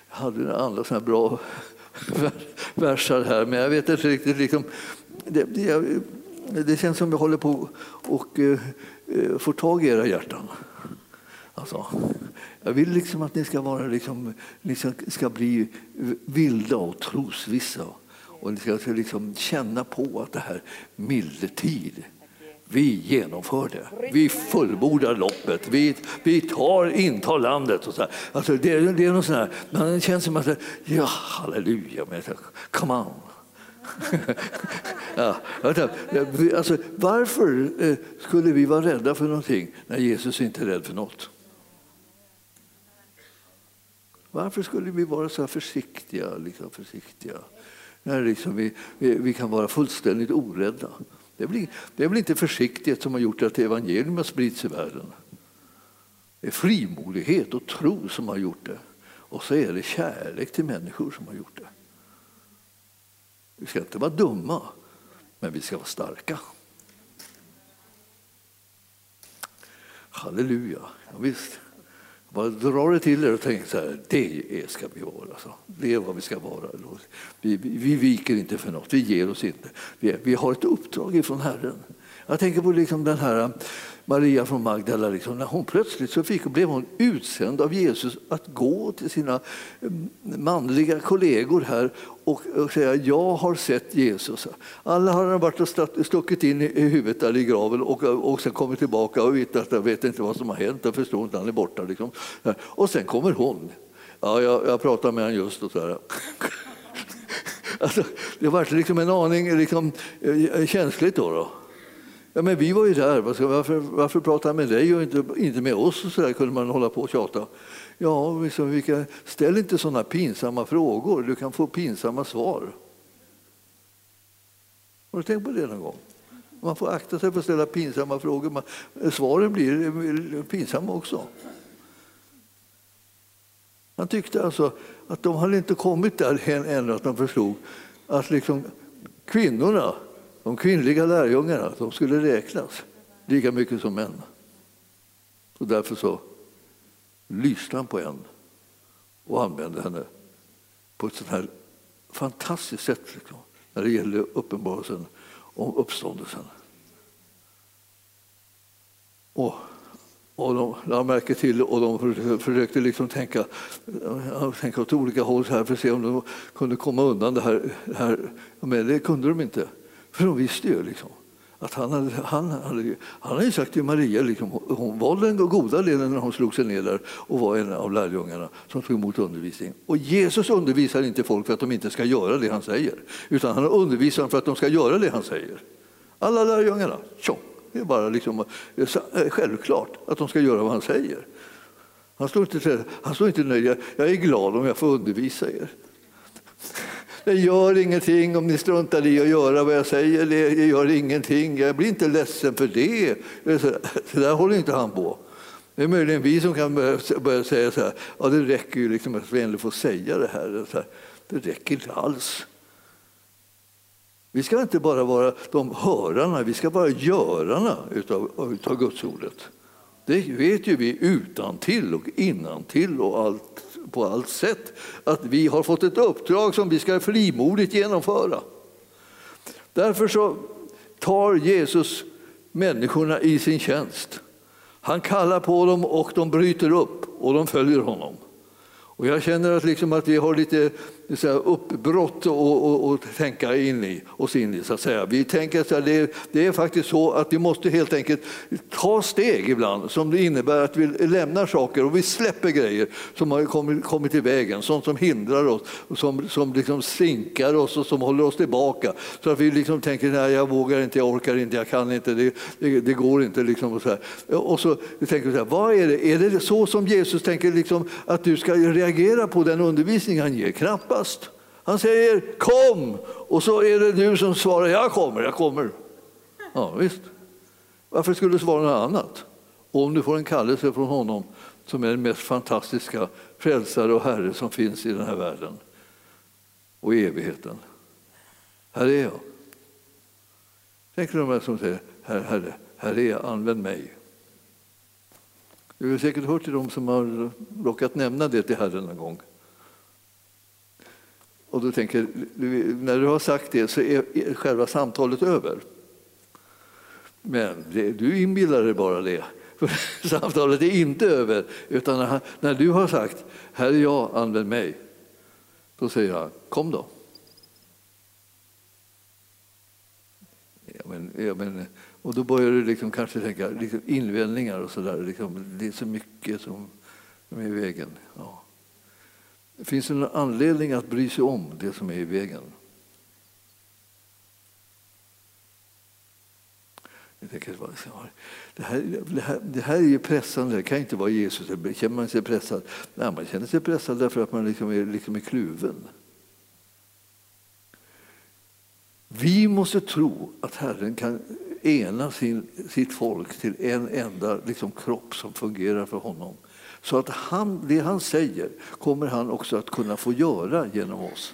jag hade några andra sådana bra versar här, men jag vet inte riktigt. Liksom, det, det, det känns som jag håller på och eh, eh, får tag i era hjärtan. Alltså, jag vill liksom att ni ska, vara liksom, ni ska bli vilda och trosvissa. Och ni ska liksom känna på att det här milde tid vi genomför det. Vi fullbordar loppet. Vi, vi tar, intar landet. Och så alltså det, det är något sånt här, man känns som att, ja, halleluja, men, come on. *laughs* ja, alltså, varför eh, skulle vi vara rädda för någonting när Jesus inte är rädd för något? Varför skulle vi vara så försiktiga? Liksom försiktiga? När liksom vi, vi, vi, kan vara fullständigt orädda. Det är, väl, det är väl inte försiktighet som har gjort att evangelium har spritts i världen. Det är frimodighet och tro som har gjort det. Och så är det kärlek till människor som har gjort det. Vi ska inte vara dumma, men vi ska vara starka. Halleluja, ja, visst. Bara dra det till er och tänk så här, det ska vi vara. Alltså. Det är vad vi ska vara. Vi, vi, vi viker inte för något, vi ger oss inte. Vi, vi har ett uppdrag ifrån Herren. Jag tänker på liksom den här Maria från Magdala, liksom, när hon plötsligt så fick, blev hon utsänd av Jesus att gå till sina mm, manliga kollegor här och, och säga jag har sett Jesus. Alla har varit och stuckit in i huvudet där i graven och, och sen kommit tillbaka och vittnat, jag vet inte vad som har hänt, jag förstår inte, han är borta. Liksom. Och sen kommer hon. Ja, jag, jag pratade med honom just och så här. *laughs* Alltså, det var liksom en aning liksom, eh, känsligt då. då. Ja, men vi var ju där, varför, varför pratar han med dig och inte, inte med oss? Och så där kunde man hålla på och tjata. Ja, liksom, vilka, ställ inte sådana pinsamma frågor, du kan få pinsamma svar. Har du tänkt på det någon gång? Man får akta sig för att ställa pinsamma frågor. Man, svaren blir pinsamma också. Han tyckte alltså att de hade inte kommit där än att de förstod att liksom kvinnorna de kvinnliga lärjungarna de skulle räknas lika mycket som män. Och därför så lyste han på en och använde henne på ett sånt här fantastiskt sätt liksom, när det gäller uppenbarelsen om uppståndelsen. Och, och de lade märke till och de försökte liksom tänka, tänka åt olika håll här för att se om de kunde komma undan det här. här. Men det kunde de inte. För de visste ju liksom att han hade, han hade, han hade sagt till Maria, liksom, hon var den goda delen när hon slog sig ner där och var en av lärjungarna som tog emot undervisning. Och Jesus undervisar inte folk för att de inte ska göra det han säger, utan han undervisar dem för att de ska göra det han säger. Alla lärjungarna, tjong, det är bara liksom, självklart att de ska göra vad han säger. Han står inte, han står inte nöjd, jag är glad om jag får undervisa er. Det gör ingenting om ni struntar i att göra vad jag säger. Det gör ingenting. Jag blir inte ledsen för det. Så där håller inte han på. Det är möjligen vi som kan börja, säga så här, ja det räcker ju liksom att vi ändå får säga det här. Det räcker inte alls. Vi ska inte bara vara de hörarna, vi ska vara görarna utav, utav Guds ordet. Det vet ju vi utan till och innan till och allt på allt sätt att vi har fått ett uppdrag som vi ska frimodigt genomföra. Därför så tar Jesus människorna i sin tjänst. Han kallar på dem och de bryter upp och de följer honom. Och jag känner att, liksom att vi har lite säga, uppbrott och, och, och, tänka in i, oss in i. Så att säga. Vi tänker att det, det, är faktiskt så att vi måste helt enkelt ta steg ibland som det innebär att vi lämnar saker och vi släpper grejer som har kommit, kommit i vägen, sånt som hindrar oss, som, som liksom sinkar oss och som håller oss tillbaka. Så att vi liksom tänker nej, jag vågar inte, jag orkar inte, jag kan inte, det, det, det går inte. Liksom och så här. Och så tänker vi så här, vad är det? Är det så som Jesus tänker liksom, att du ska reagera på den undervisning han ger? Knappast knappast. Han säger kom och så är det du som svarar jag kommer, jag kommer. Ja, visst. Varför skulle du svara något annat? Och om du får en kallelse från honom som är den mest fantastiska frälsare och herre som finns i den här världen och i evigheten. Här är jag. Tänk dig de här som säger herre, herre, här är jag, använd mig. Du har säkert hört till dem som har råkat nämna det till Herren en gång. Och då tänker när du har sagt det så är själva samtalet över. Men det, du inbillar dig bara det. För *laughs* samtalet är inte över. Utan när, när du har sagt, här är jag, använd mig. Då säger han, kom då. Ja, men, ja, men, och då börjar du liksom kanske tänka liksom invändningar och sådär. Liksom, det är så mycket som, som är i vägen. Ja. Det finns en anledning att bry sig om det som är i vägen. Jag tänker, det, här, det, här, det här är ju pressande, det kan inte vara Jesus. Känner man sig pressad? Nej, man känner sig pressad därför att man liksom är, liksom är kluven. Vi måste tro att Herren kan ena sin, sitt folk till en enda liksom, kropp som fungerar för honom. Så att han, det han säger kommer han också att kunna få göra genom oss.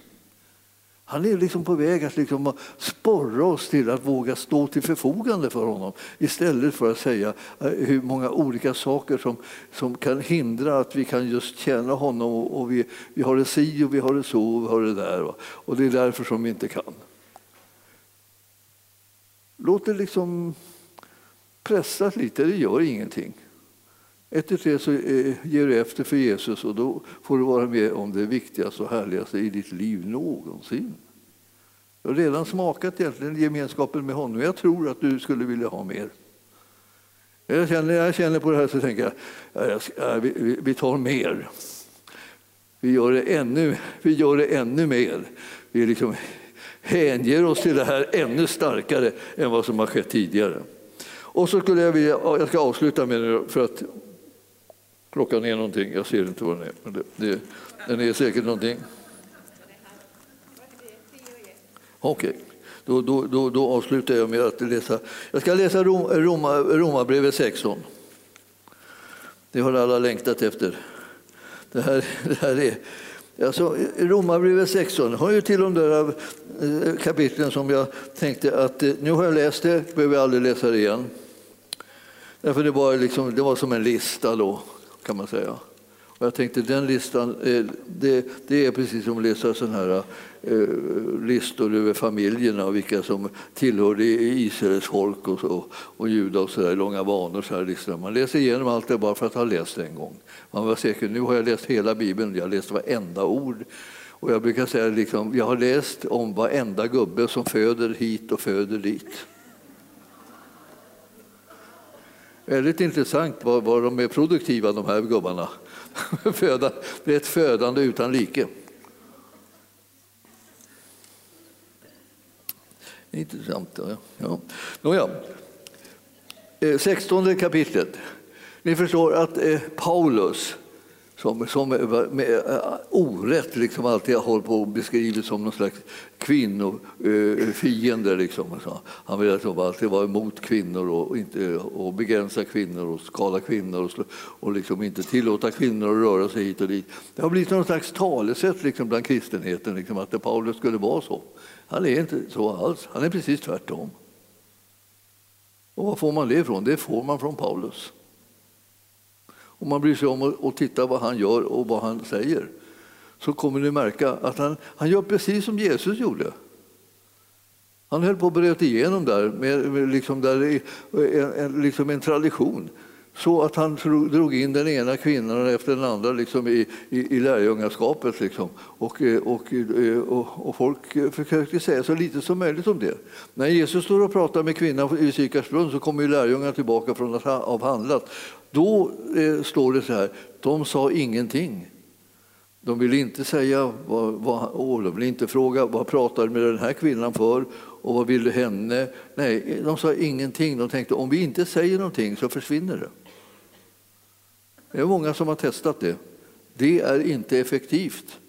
Han är liksom på väg att liksom sporra oss till att våga stå till förfogande för honom istället för att säga eh, hur många olika saker som, som kan hindra att vi kan just tjäna honom. Och vi, vi har det si och vi har det så och vi har det där. Och det är därför som vi inte kan. Låt det liksom pressas lite, det gör ingenting. Efter tre så eh, ger du efter för Jesus och då får du vara med om det viktigaste och härligaste i ditt liv någonsin. Du har redan smakat egentligen gemenskapen med honom. Jag tror att du skulle vilja ha mer. Jag känner, jag känner på det här så tänker jag, jag vi, vi tar mer. Vi gör det ännu, vi gör det ännu mer. Vi liksom hänger oss till det här ännu starkare än vad som har skett tidigare. Och så skulle jag vilja, jag ska avsluta med det för att klockan är någonting, jag ser inte vad den är, men det, det, den är säkert någonting. Okej, okay. då, då, då, då, avslutar jag med att läsa. Jag ska läsa Rom, Roma, Romarbrevet 16. Det har alla längtat efter. Det här, det här är Alltså, Romarbrevet 16 har ju till de där eh, kapitlen som jag tänkte att eh, nu har jag läst det, behöver jag aldrig läsa det igen. Därför det var, liksom, det var som en lista då, kan man säga. Och jag tänkte den listan, eh, det, det är precis som att läsa sådana här eh, listor över familjerna och vilka som tillhörde Israels folk och, så, och Juda och så där, långa vanor. Så här listor. Man läser igenom allt det bara för att ha läst det en gång. Man var säker, nu har jag läst hela Bibeln, jag har läst varenda ord. Och jag brukar säga liksom, jag har läst om varenda gubbe som föder hit och föder dit. Väldigt intressant vad, vad de är produktiva de här gubbarna. *laughs* Det är ett födande utan like. Intressant. Ja. Ja. Nåja. Eh, 16 kapitlet. Ni förstår att eh, Paulus som, som med eh, orätt liksom alltid har hållit på och beskrivits som någon slags kvinnofiende. Eh, liksom. Han vill liksom alltid vara emot kvinnor och, inte, och begränsa kvinnor och skada kvinnor och, och liksom inte tillåta kvinnor att röra sig hit och dit. Det har blivit någon slags talesätt liksom bland kristenheten liksom, att Paulus skulle vara så. Han är inte så alls, han är precis tvärtom. Och var får man det ifrån? Det får man från Paulus. Om man bryr sig om att titta vad han gör och vad han säger så kommer ni märka att han, han gör precis som Jesus gjorde. Han höll på att bröt igenom där med, med liksom där, en, en, liksom en tradition så att han drog in den ena kvinnan efter den andra liksom i, i, i lärjungaskapet. Liksom. Och, eh, och, eh, och, och, folk försökte säga så lite som möjligt om det. När Jesus står och pratar med kvinnan i Sikarsbrunn så kommer lärjungarna tillbaka från att ha avhandlat. Då eh, står det så här, de sa ingenting. De ville inte säga, vad, vad, de ville inte fråga vad pratade med den här kvinnan för och vad ville henne? Nej, de sa ingenting. De tänkte om vi inte säger någonting så försvinner det. Det är många som har testat det. Det är inte effektivt.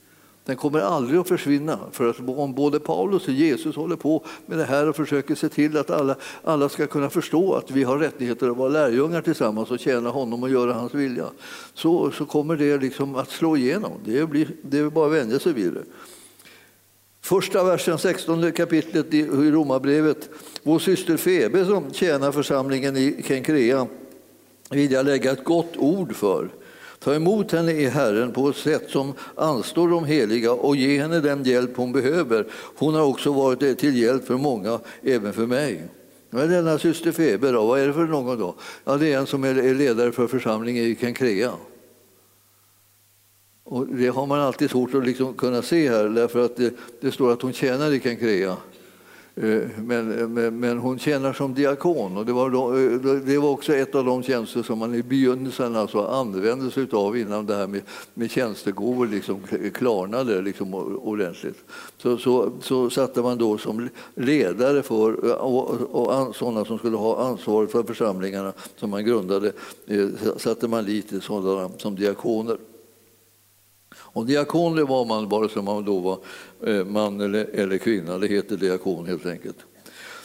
Den kommer aldrig att försvinna. För att om både Paulus och Jesus håller på med det här och försöker se till att alla, alla ska kunna förstå att vi har rättigheter att vara lärjungar tillsammans och tjäna honom och göra hans vilja, så, så kommer det liksom att slå igenom. Det, blir, det är bara att vänja sig vid det. Första versen, 16 kapitlet i Romarbrevet. Vår syster Febe som tjänar församlingen i Kenkrea vill jag lägga ett gott ord för. Ta emot henne i Herren på ett sätt som anstår de heliga och ge henne den hjälp hon behöver. Hon har också varit till hjälp för många, även för mig. Men denna syster Feber, då, vad är det för någon då? Ja, det är en som är ledare för församlingen i Kenkrea. Och det har man alltid svårt att liksom kunna se här, därför att det, det står att hon tjänar i Kenkrea. Eh, men, eh, men, men, hon tjänar som diakon och det var, då, eh, det var också ett av de tjänster som man i begynnelsen alltså använde sig av innan det här med, med tjänstegåvor liksom klarnade liksom ordentligt. Så, så, så satte man då som ledare för och, och sådana som skulle ha ansvar för församlingarna som man grundade satte man dit sådana som diakoner. Och diakon det var man vare sig man då var eh, man eller, eller kvinna. Det heter diakon helt enkelt.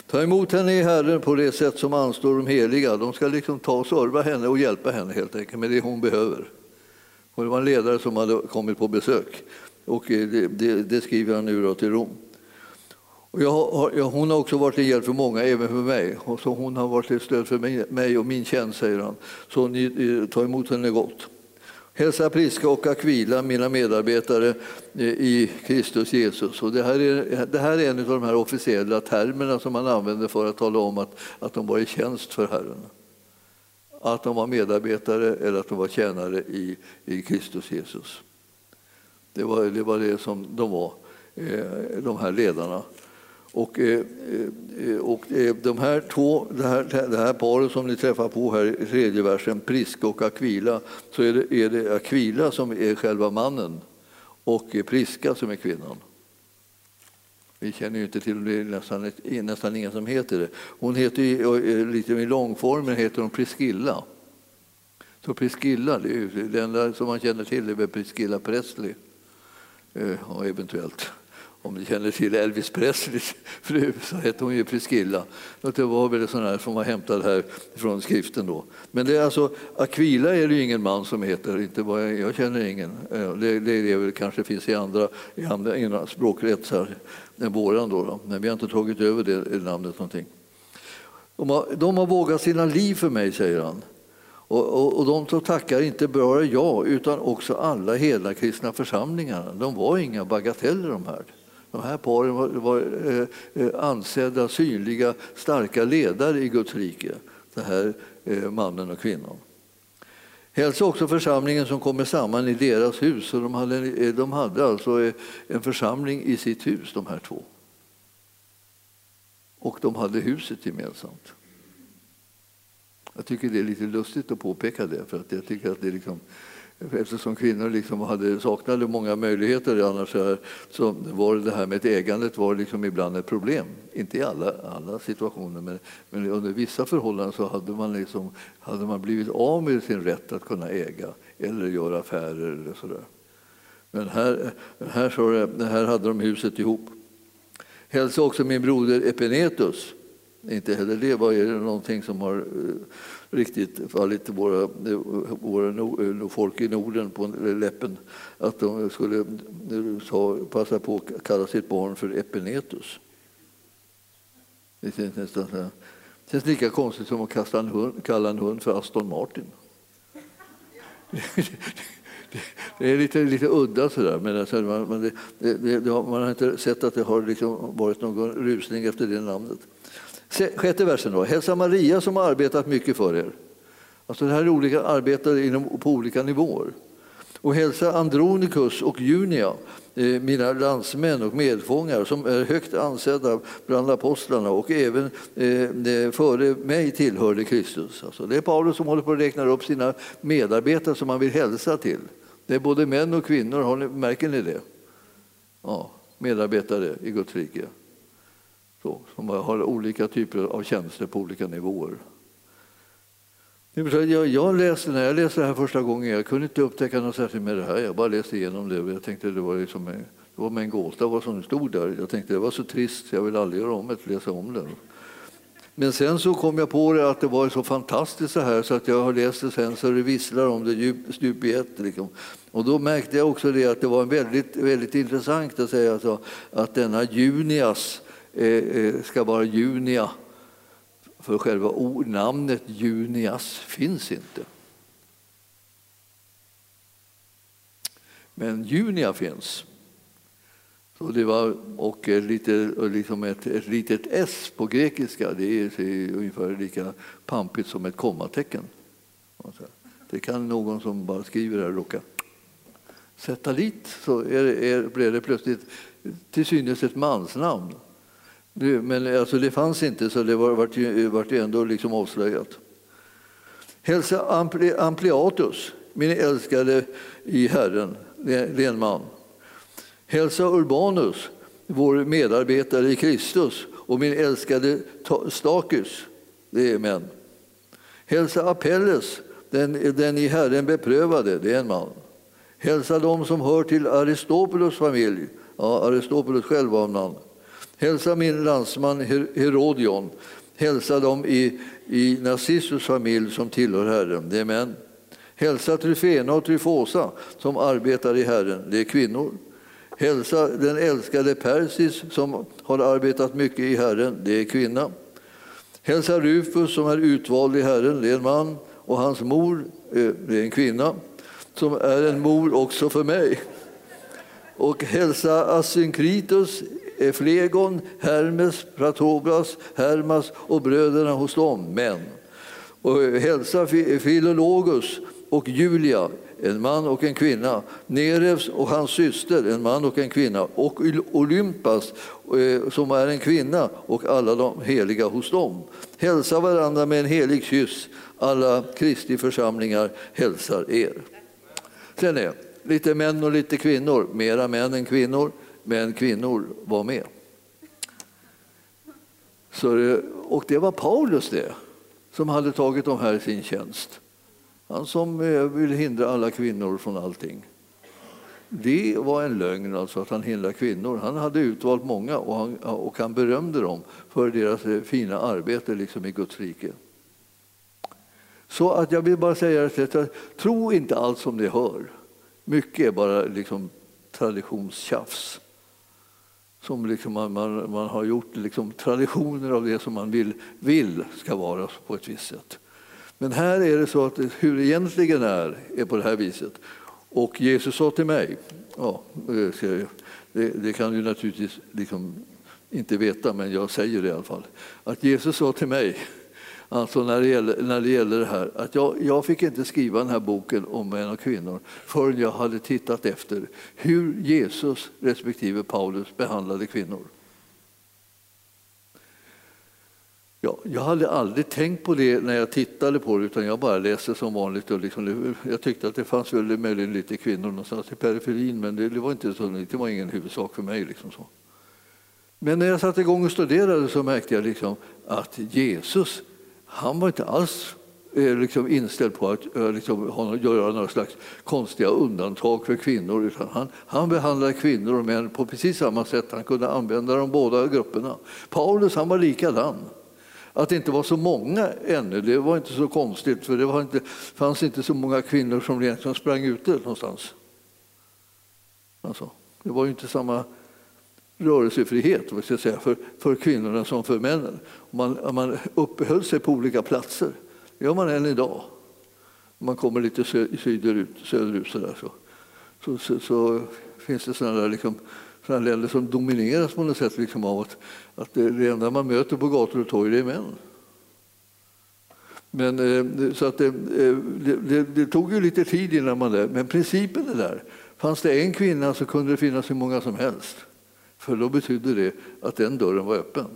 Ta emot henne i Herren på det sätt som anstår de heliga. De ska liksom ta och serva henne och hjälpa henne helt enkelt med det hon behöver. Och det var en ledare som hade kommit på besök. Och eh, det, det, det skriver han nu till Rom. Och jag har, jag, hon har också varit till hjälp för många, även för mig. Och så hon har varit till stöd för mig, mig och min tjänst, säger han. Så ni, eh, ta emot henne gott. Hälsa Priska och Aquila, mina medarbetare eh, i Kristus Jesus. Och det, här är, det här är en av de här officiella termerna som man använder för att tala om att, att de var i tjänst för Herren. Att de var medarbetare eller att de var tjänare i, i Kristus Jesus. Det var, det var det som de var, eh, de här ledarna. Och, eh, eh och eh, de här två, det här, det här paret som ni träffar på här i tredje versen, Priska och Aquila, så är det, är det Aquila som är själva mannen och Priska som är kvinnan. Vi känner ju inte till det, är nästan, nästan ingen som heter det. Hon heter ju eh, lite i långformen heter hon Priskilla. Så Priskilla, det, är, det enda som man känner till är väl Priskilla Presley. ja, eventuellt om ni känner till Elvis Presleys fru så hette hon ju Priscilla. Det var väl sån här som var hämtad här från skriften då. Men det är alltså, Aquila är det ju ingen man som heter, inte bara, jag känner ingen. Det, det, det väl, kanske finns i andra, i andra, i språkkretsar än våran då, då, men vi har inte tagit över det namnet någonting. De har, de har vågat sina liv för mig, säger han. Och, och, och de som tackar inte bara jag, utan också alla hela kristna församlingarna. De var inga bagateller de här. De här paren var, var eh, eh, ansedda, synliga, starka ledare i Guds rike. Den här eh, mannen och kvinnan. Hälsa också församlingen som kommer samman i deras hus. Så de, hade, eh, de hade alltså eh, en församling i sitt hus, de här två. Och de hade huset gemensamt. Jag tycker det är lite lustigt att påpeka det, för att jag tycker att det liksom Eftersom kvinnor liksom hade, saknade många möjligheter annars så var det här med ägandet var liksom ibland ett problem. Inte i alla, alla situationer, men, men under vissa förhållanden så hade man, liksom, hade man blivit av med sin rätt att kunna äga eller göra affärer. Eller så där. Men här, här, så, här hade de huset ihop. Hälsa också min broder Epinetus. Inte heller det var någonting som har eh, riktigt fallit våra, våra folk i Norden på läppen att de skulle passa på att kalla sitt barn för Epinetus. Det känns, nästan, det känns lika konstigt som att kasta en hund, kalla en hund för Aston Martin. *laughs* Det är lite, lite udda sådär, men alltså man, det, det, det, man har inte sett att det har liksom varit någon rusning efter det namnet. Sjätte versen då. Hälsa Maria som har arbetat mycket för er. Alltså det här är olika arbetare inom, på olika nivåer. Och hälsa Andronikus och Junia, eh, mina landsmän och medfångar som är högt ansedda bland apostlarna och även eh, eh, före mig tillhörde Kristus. Alltså det är Paulus som håller på att räkna upp sina medarbetare som han vill hälsa till. Det är både män och kvinnor, har ni, märker ni det? Ja, medarbetare i Guds rike då, som har olika typer av tjänster på olika nivåer. Jag, jag läste, när jag läste det här första gången, jag kunde inte upptäcka något särskilt med det här. Jag bara läste igenom det och jag tänkte det var, liksom, det var med en gåta vad som stod där. Jag tänkte det var så trist, jag vill aldrig göra om det, läsa om det. Men sen så kom jag på det att det var så fantastiskt så här så att jag har läst det sen så det visslar om det djup, stup i ett. Liksom. Och då märkte jag också det att det var väldigt, väldigt intressant att säga alltså, att denna Junias Eh, eh, ska vara Junia. För själva namnet Junias finns inte. Men Junia finns. Så det var, och lite, liksom ett, ett litet s på grekiska, det är, ungefär lika pampigt som ett kommatecken. Alltså, det kan någon som bara skriver här råka sätta dit, så är, är, blir det plötsligt till synes ett mansnamn. Det, men alltså det fanns inte, så det var, vart, ju, ju ändå liksom avslöjat. Hälsa Ampli, Ampliatus, min älskade i Herren, det är en man. Hälsa Urbanus, vår medarbetare i Kristus, och min älskade Stakus, det är män. Hälsa Apelles, den, den i Herren beprövade, det är en man. Hälsa dem som hör till Aristopulos familj, ja, Aristopulos själv var en man. Hälsa min landsman Herodion, hälsa dem i, i Narcissus familj som tillhör Herren, det är män. Hälsa Tryfena och Tryfosa som arbetar i Herren, det är kvinnor. Hälsa den älskade Persis som har arbetat mycket i Herren, det är kvinna. Hälsa Rufus som är utvald i Herren, det är en man. Och hans mor, eh, det är en kvinna, som är en mor också för mig. Och hälsa Asynkritus, Flegon, Hermes, Pratobras, Hermas och bröderna hos dem, män. Och hälsa Filologus och Julia, en man och en kvinna, Nerevs och hans syster, en man och en kvinna, och Olympas eh, som är en kvinna och alla de heliga hos dem. Hälsa varandra med en helig kyss. Alla Kristi församlingar hälsar er. Sen är lite män och lite kvinnor, mera män än kvinnor, men kvinnor var med. Så det, och det var Paulus det, som hade tagit dem här i sin tjänst. Han som eh, vill hindra alla kvinnor från allting. Det var en lögn, alltså, att han hindrar kvinnor. Han hade utvalt många och han, och han berömde dem för deras eh, fina arbete liksom i Guds rike. Så att jag vill bara säga att tro inte allt som ni hör. Mycket är bara liksom traditionstjafs. Som liksom man, man, man har gjort liksom traditioner av det som man vill, vill ska vara på ett visst sätt. Men här är det så att hur det egentligen är, är på det här viset. Och Jesus sa till mig, ja, eh, det, det kan du naturligtvis liksom inte veta, men jag säger det i alla fall, att Jesus sa till mig, alltså när det gäller, när det, gäller det här, att jag, jag fick inte skriva den här boken om män och kvinnor förrän jag hade tittat efter hur Jesus respektive Paulus behandlade kvinnor. Ja, jag hade aldrig tänkt på det när jag tittade på det utan jag bara läste som vanligt. Och liksom, jag tyckte att det fanns väl möjligen lite kvinnor någonstans i periferin men det, det var inte så, det var ingen huvudsak för mig. Liksom så. Men när jag satte igång och studerade så märkte jag liksom att Jesus, han var inte alls eh, liksom inställd på att eh, liksom, göra några slags konstiga undantag för kvinnor. Utan han, han behandlade kvinnor och män på precis samma sätt. Han kunde använda de båda grupperna. Paulus han var likadan. Att det inte var så många ännu, det var inte så konstigt för det var inte, fanns inte så många kvinnor som egentligen sprang ute någonstans. Alltså, det var ju inte samma rörelsefrihet vad ska jag säga, för, för kvinnorna som för männen. Man, man uppehöll sig på olika platser. Det gör man än idag. man kommer lite söderut, söderut så, där, så, så, så, så finns det sådana där liksom, sådana länder som domineras på något sätt liksom av att, att det, det enda man möter på gator och torg är män. Men, eh, så att det, eh, det, det, det, tog ju lite tid innan man det, men principen är där. Fanns det en kvinna så kunde det finnas hur många som helst. För då betydde det att den dörren var öppen.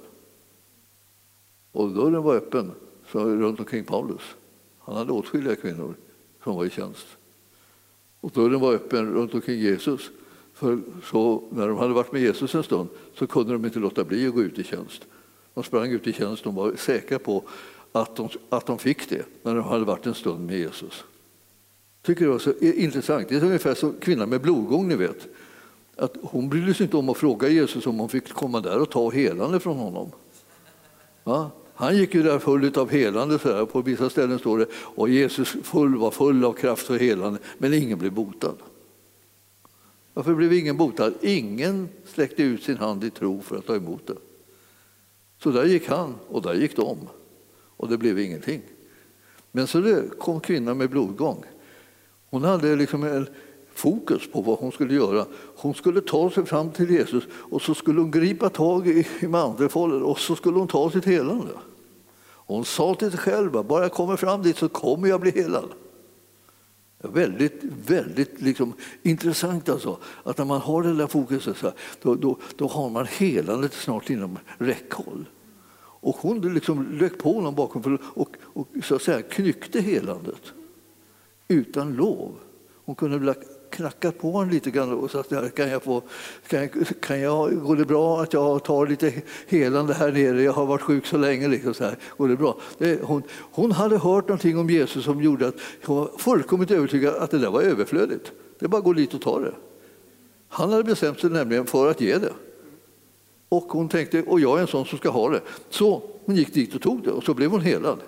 Och dörren var öppen så runt omkring Paulus. Han hade åtskilliga kvinnor som var i tjänst. Och dörren var öppen runt omkring Jesus. För så, när de hade varit med Jesus en stund så kunde de inte låta bli att gå ut i tjänst. De sprang ut i tjänst, de var säkra på att de, att de fick det när de hade varit en stund med Jesus. tycker det var så intressant. Det är ungefär som kvinnan med blodgång, ni vet. Att hon brydde sig inte om att fråga Jesus om hon fick komma där och ta helande från honom. Va? Han gick ju där full av helande, så här. på vissa ställen står det och Jesus full, var full av kraft och helande, men ingen blev botad. Varför blev ingen botad? Ingen sträckte ut sin hand i tro för att ta emot det. Så där gick han och där gick de och det blev ingenting. Men så kom kvinnan med blodgång. Hon hade liksom en fokus på vad hon skulle göra. Hon skulle ta sig fram till Jesus och så skulle hon gripa tag i mantelfållet och så skulle hon ta sitt helande. Hon sa till sig själv bara jag kommer fram dit så kommer jag bli helad. Väldigt, väldigt liksom intressant alltså. Att när man har det där fokuset så här, då, då, då har man helandet snart inom räckhåll. Och hon liksom lök på honom bakom och, och så att säga knyckte helandet utan lov. Hon kunde ha lagt knackat på honom lite grann och sagt kan jag, få, kan, jag, kan jag, går det bra att jag tar lite helande här nere? Jag har varit sjuk så länge. Liksom så här. Går det bra? Det, hon, hon hade hört någonting om Jesus som gjorde att hon var fullkomligt övertygad att det där var överflödigt. Det är bara att gå dit och ta det. Han hade bestämt sig nämligen för att ge det. Och hon tänkte, och jag är en sån som ska ha det. Så hon gick dit och tog det och så blev hon helad.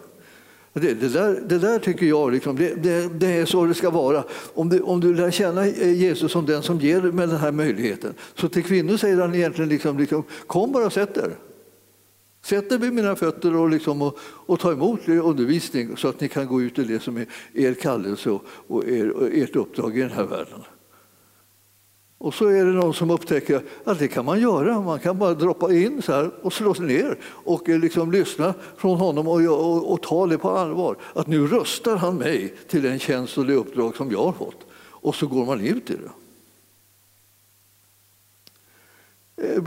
Det, det, där, det där tycker jag liksom, det, det, det, är så det ska vara. Om du, om du lär känna eh, Jesus som den som ger med den här möjligheten. Så till kvinnor säger han egentligen liksom, liksom kom bara och sätt er. Sätt er vid mina fötter och, liksom, och, och ta emot undervisning så att ni kan gå ut i det som är er kallelse och, och, er, och ert uppdrag i den här världen. Och så är det någon som upptäcker att det kan man göra. Man kan bara droppa in så här och slå sig ner och eh, liksom lyssna från honom och, och, och, ta det på allvar. Att nu röstar han mig till den tjänst och det uppdrag som jag har fått. Och så går man ut i det. Eh,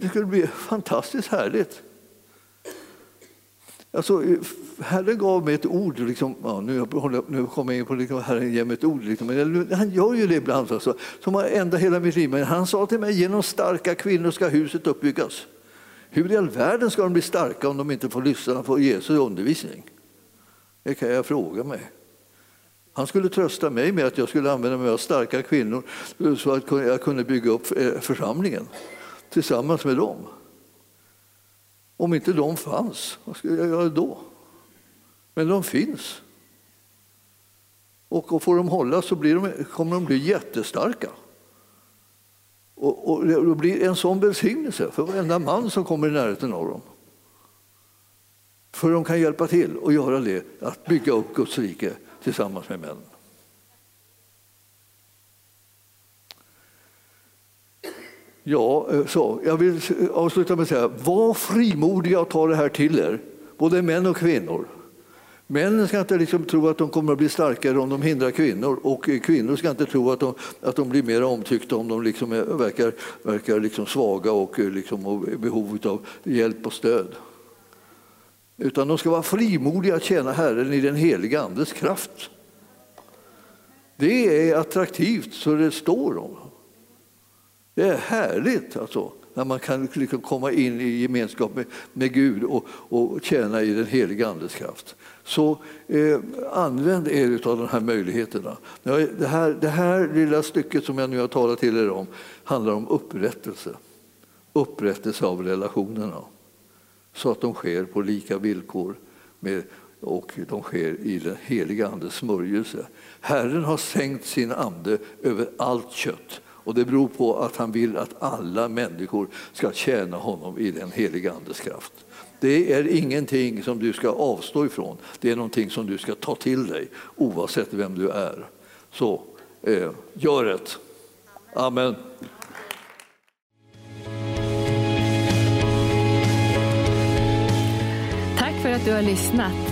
det skulle bli fantastiskt härligt. Alltså, eh, Herren gav mig ett ord, liksom, ja, nu, nu kommer jag in på liksom, Herren ger mig ett ord, liksom, men han gör ju det ibland, alltså, som har ändrat hela mitt liv. Men han sa till mig, genom starka kvinnor ska huset uppbyggas. Hur i all världen ska de bli starka om de inte får lyssna på Jesu undervisning? Det kan jag fråga mig. Han skulle trösta mig med att jag skulle använda mig av starka kvinnor eh, så att jag kunde bygga upp eh, församlingen tillsammans med dem. Om inte de fanns, vad skulle jag göra då? Men de finns. Och får de hålla så blir de, kommer de bli jättestarka. Och, och det blir en sån välsignelse för varenda man som kommer i närheten av dem. För de kan hjälpa till och göra det, att bygga upp Guds rike tillsammans med männen. Ja, eh, så jag vill avsluta med att säga, var frimodiga och ta det här till er, både män och kvinnor. Männen ska inte liksom tro att de kommer att bli starkare om de hindrar kvinnor och eh, kvinnor ska inte tro att de, att de blir mer omtyckta om de liksom är, verkar, verkar liksom svaga och eh, liksom i behov av hjälp och stöd. Utan de ska vara frimodiga att tjäna Herren i den heliga Andes kraft. Det är attraktivt så det står om. Det är härligt alltså, när man kan liksom komma in i gemenskap med, med Gud och, och tjäna i den heliga Andes kraft. Så eh, använd er av de här möjligheterna. Det här, det här lilla stycket som jag nu har talat till er om handlar om upprättelse. Upprättelse av relationerna så att de sker på lika villkor med, och de sker i den heliga Andes smörjelse. Herren har sänkt sin ande över allt kött och det beror på att han vill att alla människor ska tjäna honom i den heliga Andes kraft. Det är ingenting som du ska avstå ifrån. Det är någonting som du ska ta till dig oavsett vem du är. Så eh, gör det. Amen. Tack för att du har lyssnat.